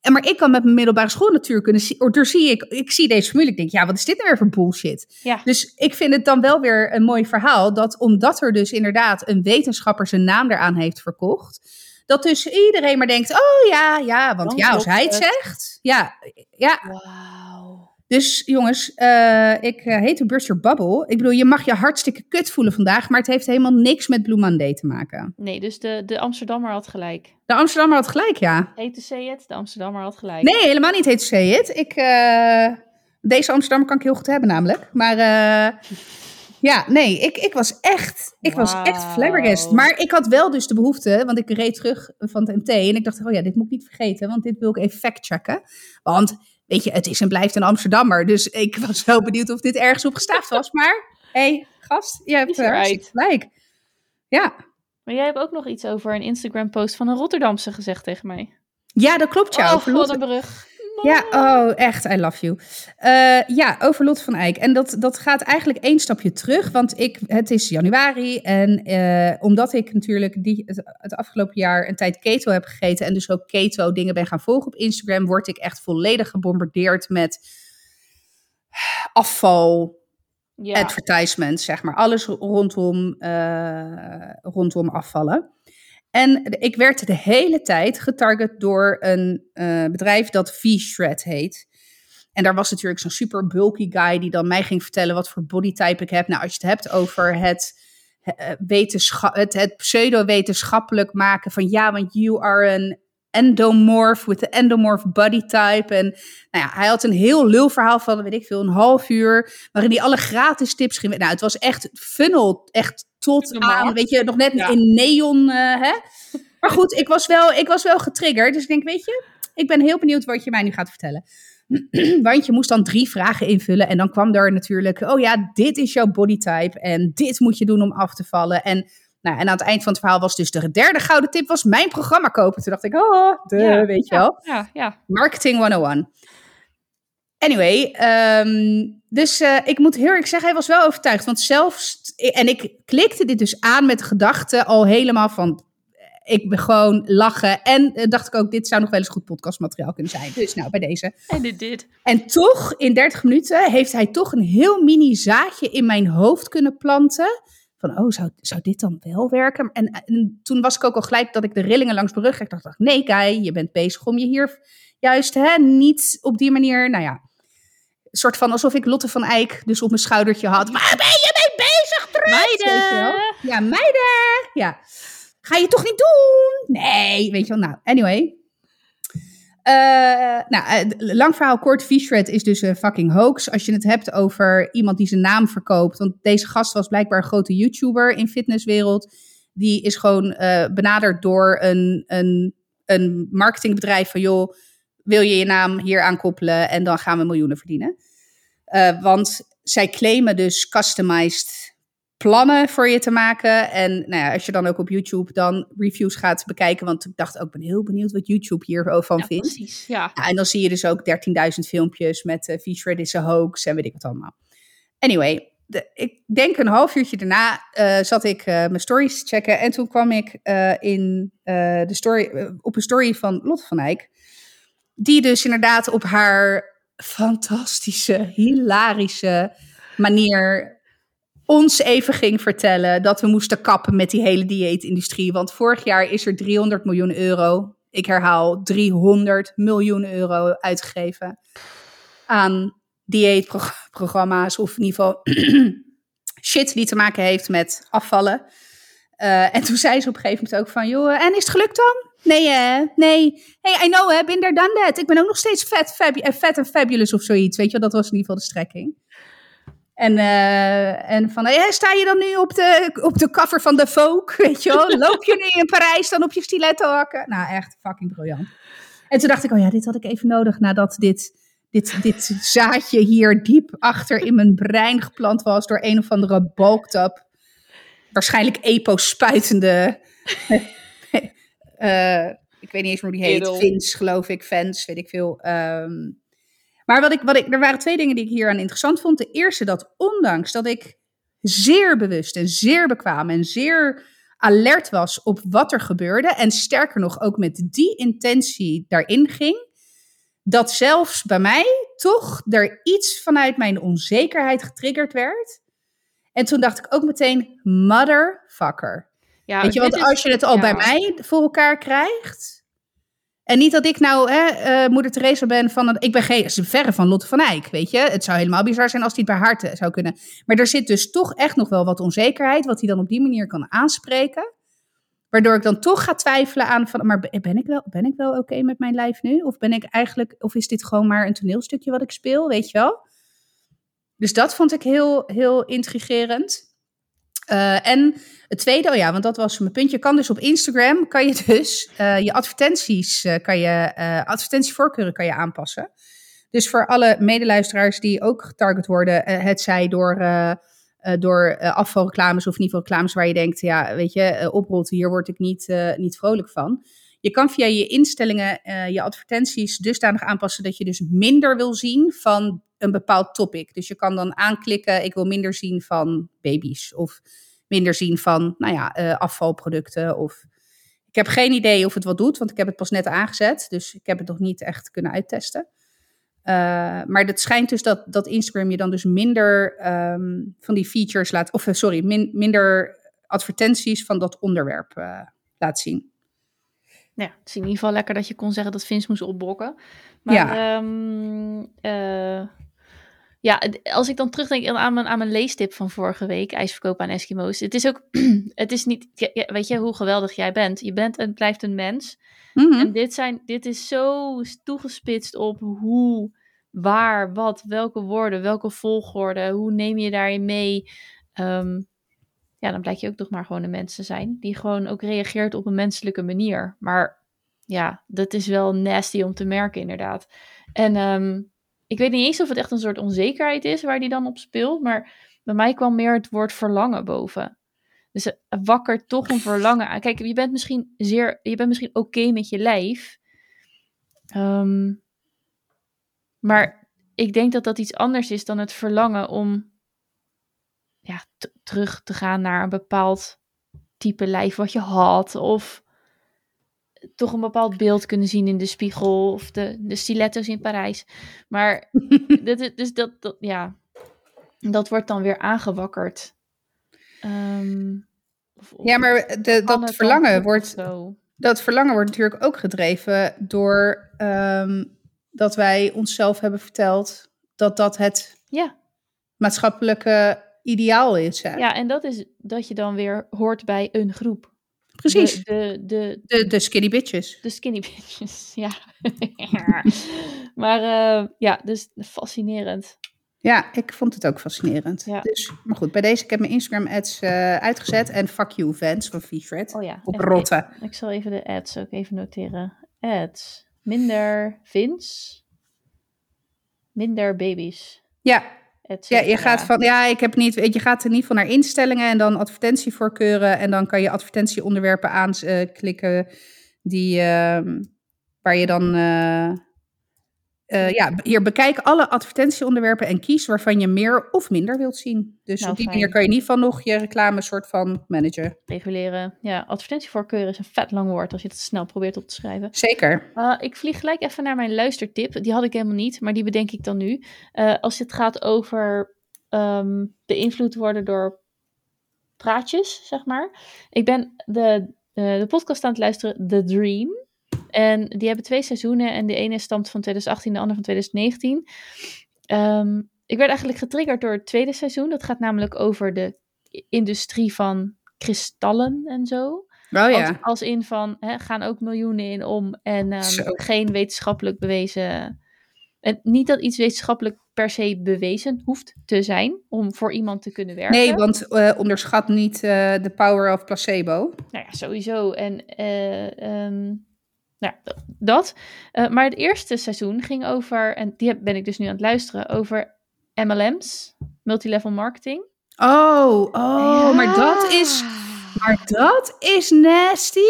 En maar ik kan met mijn middelbare school natuurkunde, door zie ik, ik zie deze formule, ik denk, ja, wat is dit nou weer voor bullshit? Ja. Dus ik vind het dan wel weer een mooi verhaal, dat omdat er dus inderdaad een wetenschapper zijn naam eraan heeft verkocht, dat dus iedereen maar denkt, oh ja, ja, want ja, als hij het het. zegt, ja, ja. Wauw. Dus jongens, eh, ik eh, heet Burst Your Bubble. Ik bedoel, je mag je hartstikke kut voelen vandaag, maar het heeft helemaal niks met Blue Monday te maken. Nee, dus de, de Amsterdammer had gelijk. De Amsterdammer had gelijk, ja. To say it, de Amsterdammer had gelijk. Nee, helemaal niet heet say it. Ik, eh, deze Amsterdammer kan ik heel goed hebben namelijk. Maar ja, nee, ik, ik was echt, ik was echt flabbergast. Maar ik had wel dus de behoefte, want ik reed terug van het MT en ik dacht, oh ja, dit moet ik niet vergeten, want dit wil ik even factchecken. Want, weet je, het is en blijft een Amsterdammer, dus ik was wel benieuwd of dit ergens op gestaafd was, maar hey, gast, je hebt hartstikke gelijk. Ja. Maar jij hebt ook nog iets over een Instagram-post van een Rotterdamse gezegd tegen mij. ja, dat klopt. Ja, oh, over Ja, oh, echt, I love you. Eh, ja, over Lot van Eyck. En dat, dat gaat eigenlijk één stapje terug, want ik, het is januari en eh, omdat ik natuurlijk die, het, het afgelopen jaar een tijd keto heb gegeten en dus ook keto dingen ben gaan volgen op Instagram, word ik echt volledig gebombardeerd met afval, Ja. advertisements, zeg maar. Alles rondom, eh, rondom afvallen. En ik werd de hele tijd getarget door een eh, bedrijf dat V-Shred heet. En daar was natuurlijk zo'n super bulky guy die dan mij ging vertellen wat voor bodytype ik heb. Nou, als je het hebt over het, eh, wetenschap, het, pseudo-wetenschappelijk maken van ja, want you are an endomorph with the endomorph body type. En nou ja, hij had een heel lul verhaal van, weet ik veel, een half uur, waarin hij alle gratis tips ging. Nou, het was echt funnel, echt tot aan, weet je, nog net Ja. in neon, eh, hè. Maar goed, ik was, wel, ik was wel getriggerd, dus ik denk, weet je, ik ben heel benieuwd wat je mij nu gaat vertellen. Want je moest dan drie vragen invullen en dan kwam er natuurlijk, oh ja, dit is jouw bodytype en dit moet je doen om af te vallen. En, nou, en aan het eind van het verhaal was dus de derde gouden tip, was mijn programma kopen. Toen dacht ik, oh, de, Ja, weet je wel. Ja, ja. Marketing 101. Anyway, ehm, dus eh, ik moet heel eerlijk zeggen, hij was wel overtuigd. Want zelfs, en ik klikte dit dus aan met de gedachte al helemaal van, ik ben gewoon lachen. En eh, dacht ik ook, dit zou nog wel eens goed podcastmateriaal kunnen zijn. Dus nou, bij deze. En dit, dit. En toch, in 30 minuten, heeft hij toch een heel mini zaadje in mijn hoofd kunnen planten. Van, oh, zou, zou dit dan wel werken? En, en toen was ik ook al gelijk dat ik de rillingen langs mijn rug kreeg. Ik dacht, nee, Guy, je bent bezig om je hier juist hè, niet op die manier, nou ja, soort van alsof ik Lotte van Eyck dus op mijn schoudertje had. Waar ben je mee bezig, wel? Meiden! Ja, meiden. Ja. Ga je toch niet doen? Nee, weet je wel. Nou, anyway. Eh, nou, eh, lang verhaal kort. V-Shred is dus een fucking hoax. Als je het hebt over iemand die zijn naam verkoopt. Want deze gast was blijkbaar een grote YouTuber in fitnesswereld. Die is gewoon eh, benaderd door een, een, een marketingbedrijf van... joh, wil je je naam hier aankoppelen en dan gaan we miljoenen verdienen. Eh, want zij claimen dus customized plannen voor je te maken. En nou ja, als je dan ook op YouTube dan reviews gaat bekijken, want ik dacht ook, ik ben heel benieuwd wat YouTube hiervan Ja, vindt. precies. Ja. Ja, en dan zie je dus ook 13.000 filmpjes met uh, V-Shred is a hoax en weet ik wat allemaal. Anyway, de, ik denk een half uurtje daarna uh, zat ik uh, mijn stories te checken. En toen kwam ik in, de story, op een story van Lotte van Eyck. Die dus inderdaad op haar fantastische, hilarische manier ons even ging vertellen dat we moesten kappen met die hele dieetindustrie. Want vorig jaar is er 300 miljoen euro, ik herhaal 300 miljoen euro uitgegeven aan dieetprogramma's of in ieder geval shit die te maken heeft met afvallen. Uh, en toen zei ze op een gegeven moment ook van, joh, en is het gelukt dan? Nee, hè? Nee. Hey, I know, hè? There, done that. Ik ben ook nog steeds vet, fabu vet en fabulous of zoiets. Weet je wel, dat was in ieder geval de strekking. En, uh, en van, hey, sta je dan nu op de, op de cover van de Vogue, weet je wel? Loop je nu in Parijs dan op je stiletto hakken? Nou, echt fucking briljant. En toen dacht ik, oh ja, dit had ik even nodig nadat dit, dit, dit zaadje hier diep achter in mijn brein geplant was door een of andere bulked up, waarschijnlijk epo-spuitende, uh, ik weet niet eens hoe die heet, Vins geloof ik, Fans, weet ik veel. Um, maar wat ik, wat ik, er waren twee dingen die ik hier aan interessant vond. De eerste, dat ondanks dat ik zeer bewust en zeer bekwaam en zeer alert was op wat er gebeurde. En sterker nog, ook met die intentie daarin ging. Dat zelfs bij mij toch er iets vanuit mijn onzekerheid getriggerd werd. En toen dacht ik ook meteen, motherfucker. Ja, Weet je, want als je het al ja. bij mij voor elkaar krijgt. En niet dat ik nou hè, uh, moeder Teresa ben van... Ik ben geen, verre van Lotte van Eyck, weet je. Het zou helemaal bizar zijn als die het bij haar zou kunnen. Maar er zit dus toch echt nog wel wat onzekerheid... wat hij dan op die manier kan aanspreken. Waardoor ik dan toch ga twijfelen aan van... maar ben ik wel, ben ik wel oké okay met mijn lijf nu? Of ben ik eigenlijk... of is dit gewoon maar een toneelstukje wat ik speel, weet je wel? Dus dat vond ik heel, heel intrigerend. Uh, en het tweede, oh ja, want dat was mijn puntje. Kan dus op Instagram, kan je dus uh, je advertenties, uh, kan je, advertentievoorkeuren kan je aanpassen. Dus voor alle medeluisteraars die ook getarget worden, het zij door eh, door afvalreclames of geval reclames waar je denkt, ja, weet je, oprolt, hier word ik niet, niet vrolijk van. Je kan via je instellingen je advertenties dusdanig aanpassen dat je dus minder wil zien van een bepaald topic. Dus je kan dan aanklikken, ik wil minder zien van baby's of minder zien van, nou ja, afvalproducten of... Ik heb geen idee of het wat doet, want ik heb het pas net aangezet. Dus ik heb het nog niet echt kunnen uittesten. Uh, maar het schijnt dus dat, dat Instagram je dan dus minder um, van die features laat, of sorry, min, minder advertenties van dat onderwerp uh, laat zien. Ja, het is in ieder geval lekker dat je kon zeggen dat Vince moest opbokken. Maar ja, um, uh, ja als ik dan terugdenk aan mijn, aan mijn leestip van vorige week, ijsverkoop aan Eskimo's. Het is ook, het is niet, weet je hoe geweldig jij bent? Je bent en blijft een mens. Mm -hmm. En dit, zijn, dit is zo toegespitst op hoe waar, wat, welke woorden, welke volgorde, hoe neem je daarin mee? Um, ja, dan blijkt je ook toch maar gewoon een mens te zijn, die gewoon ook reageert op een menselijke manier. Maar ja, dat is wel nasty om te merken, inderdaad. En um, ik weet niet eens of het echt een soort onzekerheid is waar die dan op speelt, maar bij mij kwam meer het woord verlangen boven. Dus het wakkert toch een verlangen aan. Kijk, je bent misschien zeer, je bent misschien oké met je lijf. Um, maar ik denk dat dat iets anders is dan het verlangen om ja, terug te gaan naar een bepaald type lijf wat je had. Of toch een bepaald beeld kunnen zien in de spiegel. Of de, de stiletto's in Parijs. Maar dat, dus dat, dat, ja, dat wordt dan weer aangewakkerd. Um, of, ja, maar de, dat verlangen wordt. Dat verlangen wordt natuurlijk ook gedreven door um, dat wij onszelf hebben verteld dat dat het ja. maatschappelijke ideaal is. Hè? Ja, en dat is dat je dan weer hoort bij een groep. Precies. De, de, de, de, skinny bitches. De skinny bitches, ja. maar uh, ja, dus fascinerend. Ja, ik vond het ook fascinerend. Ja. Dus, maar goed, bij deze, ik heb mijn Instagram ads uh, uitgezet. En fuck you fans van V-Thread. Oh ja. Op rotten. Ik, ik zal even de ads ook even noteren. Ads minder vins, minder baby's. Ja. Ja, je gaat van, ja, ik heb niet, je gaat in ieder geval naar instellingen en dan advertentievoorkeuren en dan kan je advertentieonderwerpen aanklikken die, uh, waar je dan uh, uh, ja, hier bekijk alle advertentieonderwerpen en kies waarvan je meer of minder wilt zien. Dus nou, op die fijn. manier kan je ieder geval nog je reclame soort van managen. Reguleren. Ja, advertentievoorkeur is een vet lang woord als je het snel probeert op te schrijven. Zeker. Uh, ik vlieg gelijk even naar mijn luistertip. Die had ik helemaal niet, maar die bedenk ik dan nu. Uh, als het gaat over um, beïnvloed worden door praatjes, zeg maar. Ik ben de, de podcast aan het luisteren, The Dream. En die hebben twee seizoenen en de ene stamt van 2018, de andere van 2019. Um, ehm, ik werd eigenlijk getriggerd door het tweede seizoen. Dat gaat namelijk over de industrie van kristallen en zo. Oh ja. Als, als in van, hè, gaan ook miljoenen in om en um, geen wetenschappelijk bewezen... En niet dat iets wetenschappelijk per se bewezen hoeft te zijn om voor iemand te kunnen werken. Nee, want uh, onderschat niet uh, de power of placebo. Nou ja, sowieso. En uh, um, nou, dat. Uh, maar het eerste seizoen ging over, en die ben ik dus nu aan het luisteren, over MLM's, multilevel marketing. Oh, oh, ja. maar dat is, maar dat is nasty.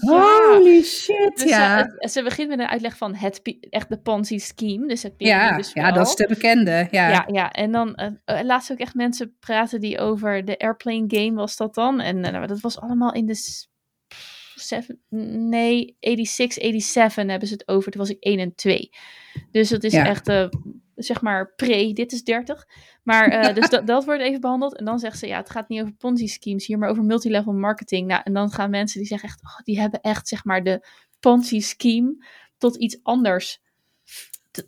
Ja. Holy shit, dus ja. Ze, ze, begint met een uitleg van het, echt de Ponzi-scheme, dus het ja, ja, dat is de bekende, ja. Ja, ja. en dan uh, laatst ook echt mensen praten die over de airplane game was dat dan. En uh, dat was allemaal in de seven, nee, 86, 87 hebben ze het over. Toen was ik 1 en 2. Dus dat is ja. echt, uh, zeg maar, pre, dit is 30. Maar uh, dus dat, dat wordt even behandeld. En dan zegt ze, ja, het gaat niet over Ponzi-schemes hier, maar over multilevel marketing. Nou, en dan gaan mensen die zeggen echt, oh, die hebben echt, zeg maar, de Ponzi-scheme tot iets anders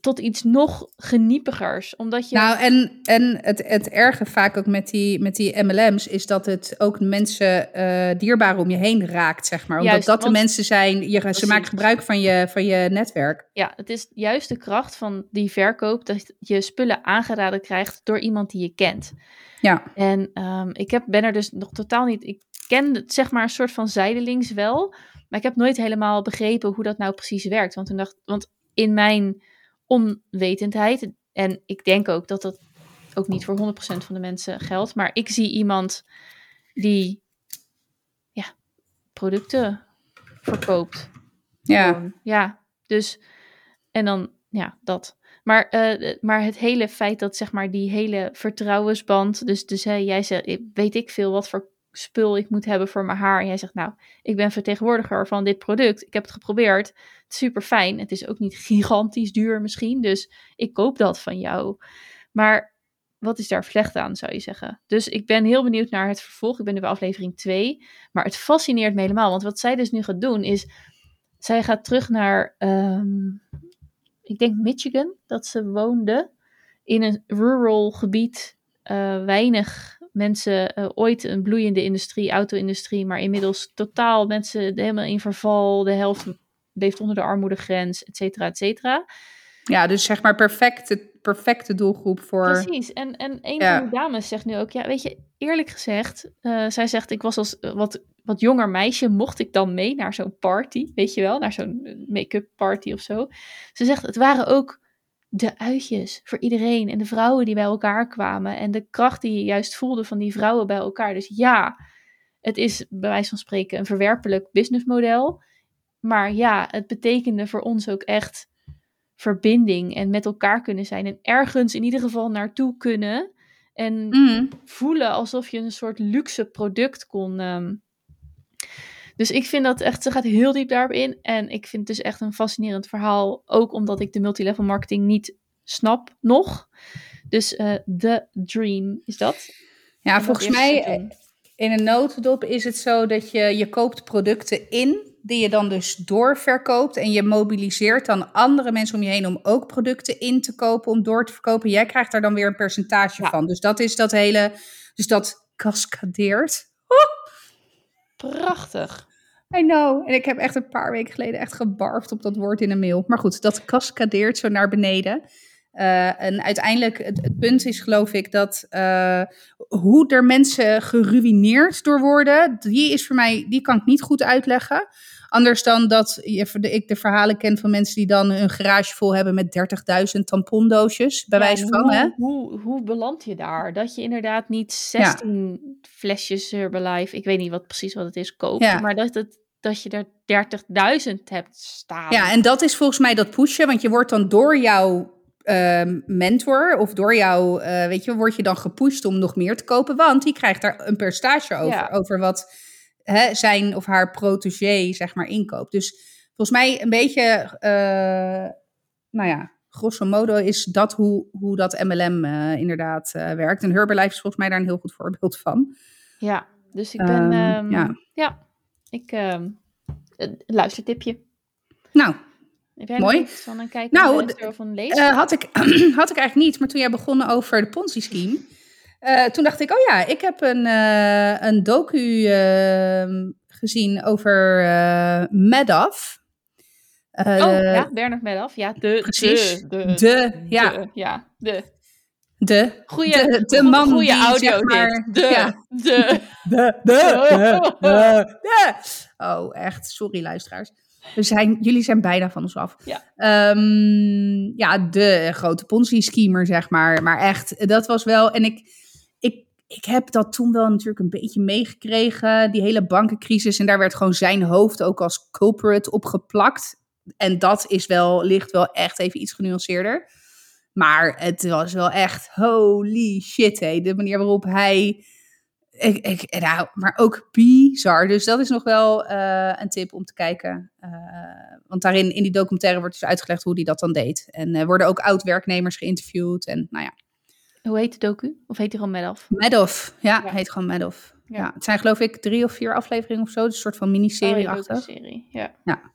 tot iets nog geniepigers. Omdat je... Nou, en, en het, het erge vaak ook met die, met die MLM's is dat het ook mensen uh, dierbaar om je heen raakt, zeg maar. Omdat juist, dat de mensen zijn, je, ze maken gebruik van je, van je netwerk. Ja, het is juist de kracht van die verkoop dat je spullen aangeraden krijgt door iemand die je kent. Ja. En um, ik heb, ben er dus nog totaal niet, ik ken het zeg maar een soort van zijdelings wel, maar ik heb nooit helemaal begrepen hoe dat nou precies werkt. Want toen dacht, want in mijn onwetendheid. En ik denk ook dat dat ook niet voor 100% van de mensen geldt. Maar ik zie iemand die ja, producten verkoopt. Ja. Ja, dus en dan ja, dat. Maar, eh, maar het hele feit dat zeg maar die hele vertrouwensband, dus, dus hè, jij zegt, weet ik veel wat voor spul ik moet hebben voor mijn haar. En jij zegt, nou, ik ben vertegenwoordiger van dit product. Ik heb het geprobeerd. Het is super fijn. Het is ook niet gigantisch duur misschien, dus ik koop dat van jou. Maar wat is daar slecht aan, zou je zeggen? Dus ik ben heel benieuwd naar het vervolg. Ik ben nu bij aflevering 2. Maar het fascineert me helemaal. Want wat zij dus nu gaat doen is... Zij gaat terug naar... ehm, ik denk Michigan, dat ze woonde. In een rural gebied. eh, weinig mensen. eh, ooit een bloeiende industrie, auto-industrie. Maar inmiddels totaal mensen helemaal in verval. De helft leeft onder de armoedegrens, et cetera, et cetera. ja, dus zeg maar perfecte, perfecte doelgroep voor... Precies. En, en een Ja. van de dames zegt nu ook, ja, weet je, eerlijk gezegd, eh, zij zegt, ik was als wat, wat jonger meisje, mocht ik dan mee naar zo'n party, weet je wel, naar zo'n eh, make-up party of zo. Ze zegt, het waren ook de uitjes voor iedereen en de vrouwen die bij elkaar kwamen en de kracht die je juist voelde van die vrouwen bij elkaar. Dus ja, het is bij wijze van spreken een verwerpelijk businessmodel. Maar ja, het betekende voor ons ook echt verbinding en met elkaar kunnen zijn. En ergens in ieder geval naartoe kunnen. En Mhm. voelen alsof je een soort luxe product kon. ehm. Dus ik vind dat echt, ze gaat heel diep daarop in. En ik vind het dus echt een fascinerend verhaal. Ook omdat ik de multilevel marketing niet snap nog. Dus eh The Dream is dat. Ja, En volgens mij doen. in een notendop is het zo dat je, je koopt producten in die je dan dus doorverkoopt en je mobiliseert dan andere mensen om je heen om ook producten in te kopen om door te verkopen. Jij krijgt daar dan weer een percentage Ja. van. Dus dat is dat hele, dus dat cascadeert. Prachtig. I know. En ik heb echt een paar weken geleden echt gebarfd op dat woord in een mail. Maar goed, dat cascadeert zo naar beneden. Eh, en uiteindelijk, het, het punt is geloof ik dat eh, hoe er mensen geruineerd door worden, die is voor mij, die kan ik niet goed uitleggen. Anders dan dat ik de verhalen ken van mensen die dan een garage vol hebben met 30.000 tampondoosjes, bij Ja, wijze van. hoe, Hè? Hoe, hoe beland je daar? Dat je inderdaad niet 16 flesjes Herbalife, ik weet niet wat precies wat het is, koopt. Ja. Maar dat, het, dat je er 30.000 hebt staan. Ja, en dat is volgens mij dat pushen, want je wordt dan door jouw ehm, mentor of door jou, eh, weet je, word je dan gepusht om nog meer te kopen, want die krijgt daar een percentage over, Ja. over wat hè, zijn of haar protégé, zeg maar, inkoopt. Dus volgens mij een beetje, eh, nou ja, grosso modo is dat hoe, hoe dat MLM eh, inderdaad eh, werkt. En Herbalife is volgens mij daar een heel goed voorbeeld van. Ja, dus ik ben... Ehm, ja. ja. ik... een luistertipje. Nou, Mooi. van een kijk Nou? Eh, had, ik, had ik eigenlijk niet, maar toen jij begon over de Ponzi-scheme, eh, toen dacht ik, oh ja, ik heb een, eh, een docu ehm, gezien over eh Madoff. Oh, ja, Bernard Madoff. Ja, de... precies. De, de, De, ja, de, ja, de. de, Goeie, de, de man goeie die, audio zeg maar, dit. De, ja, de. de, de, de, de, de. Oh, echt, sorry luisteraars. We zijn, jullie zijn bijna van ons af. Ja. Ehm, ja, de grote Ponzi-schemer, zeg maar. Maar echt, dat was wel... En ik, ik, heb dat toen wel natuurlijk een beetje meegekregen. Die hele bankencrisis. En daar werd gewoon zijn hoofd ook als culprit opgeplakt. En dat is wel, ligt wel echt even iets genuanceerder. Maar het was wel echt holy shit, hé. De manier waarop hij... Ik, ik, nou, maar ook bizar. Dus dat is nog wel eh, een tip om te kijken. Eh, want daarin, in die documentaire wordt dus uitgelegd hoe hij dat dan deed. En er worden ook oud-werknemers geïnterviewd. En nou ja, Hoe heet de docu? Of heet die gewoon Madoff? Madoff. Ja, Ja. heet gewoon Madoff. Ja. Ja. het zijn geloof ik drie of vier afleveringen of zo. Dus een soort van miniserie-achtig. Oh, serie. Ja. Ja.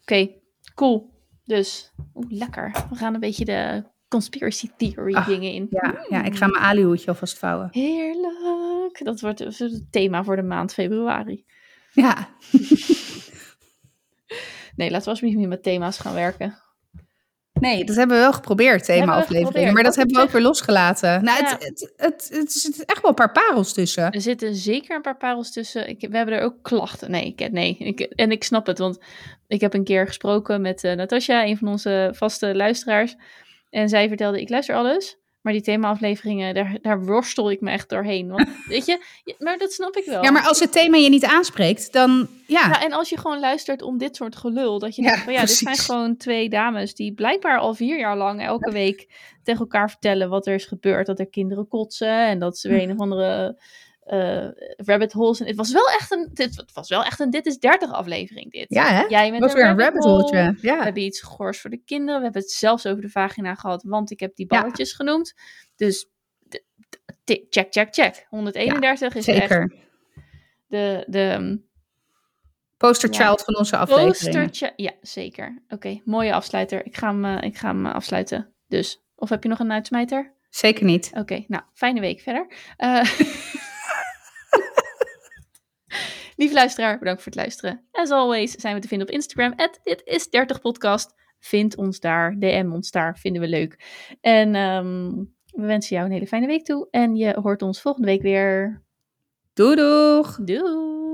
Oké, cool. Dus, oeh, lekker. We gaan een beetje de conspiracy theory Ah, dingen in. ja, ja, ik ga mijn alihoedje alvast vouwen. Heerlijk. Dat wordt dus het thema voor de maand februari. Ja, Nee, laten we alsjeblieft niet met thema's gaan werken. Nee, dat hebben we wel geprobeerd, thema-afleveringen. Maar dat hebben we ook weer losgelaten. Nou, Ja. het, het, het, het zit echt wel een paar parels tussen. Er zitten zeker een paar parels tussen. Ik, we hebben er ook klachten. Nee, ik, nee ik, en ik snap het, want ik heb een keer gesproken met eh Natasja, een van onze vaste luisteraars. En zij vertelde, ik luister alles, Maar die thema-afleveringen, daar, daar worstel ik me echt doorheen. Want, weet je, maar dat snap ik wel. Ja, maar als het thema je niet aanspreekt, dan ja. Ja, en als je gewoon luistert om dit soort gelul, dat je Ja, denkt van ja, dit zijn gewoon twee dames die blijkbaar al vier jaar lang elke week tegen elkaar vertellen wat er is gebeurd. Dat er kinderen kotsen en dat ze weer een of andere eh, rabbit holes. En het was wel echt een, dit was wel echt een Dit is 30 aflevering dit. Ja, hè? Jij met was een weer een rabbit hole. We Ja. hebben iets gehoors voor de kinderen. We hebben het zelfs over de vagina gehad, want ik heb die Ja. balletjes genoemd. Dus check, check, check. 131 is echt Zeker. de, de Poster Ja. child van onze aflevering. Ja, zeker. Oké, mooie afsluiter. Ik ga hem, eh, ik ga hem eh, afsluiten. Dus, of heb je nog een uitsmijter? Zeker niet. Oké, nou, fijne week verder. Eh Lieve luisteraar, bedankt voor het luisteren. As always zijn we te vinden op Instagram. Dit is 30 podcast. Vind ons daar, DM ons daar, vinden we leuk. En ehm, we wensen jou een hele fijne week toe. En je hoort ons volgende week weer. Doei doeg! Doei!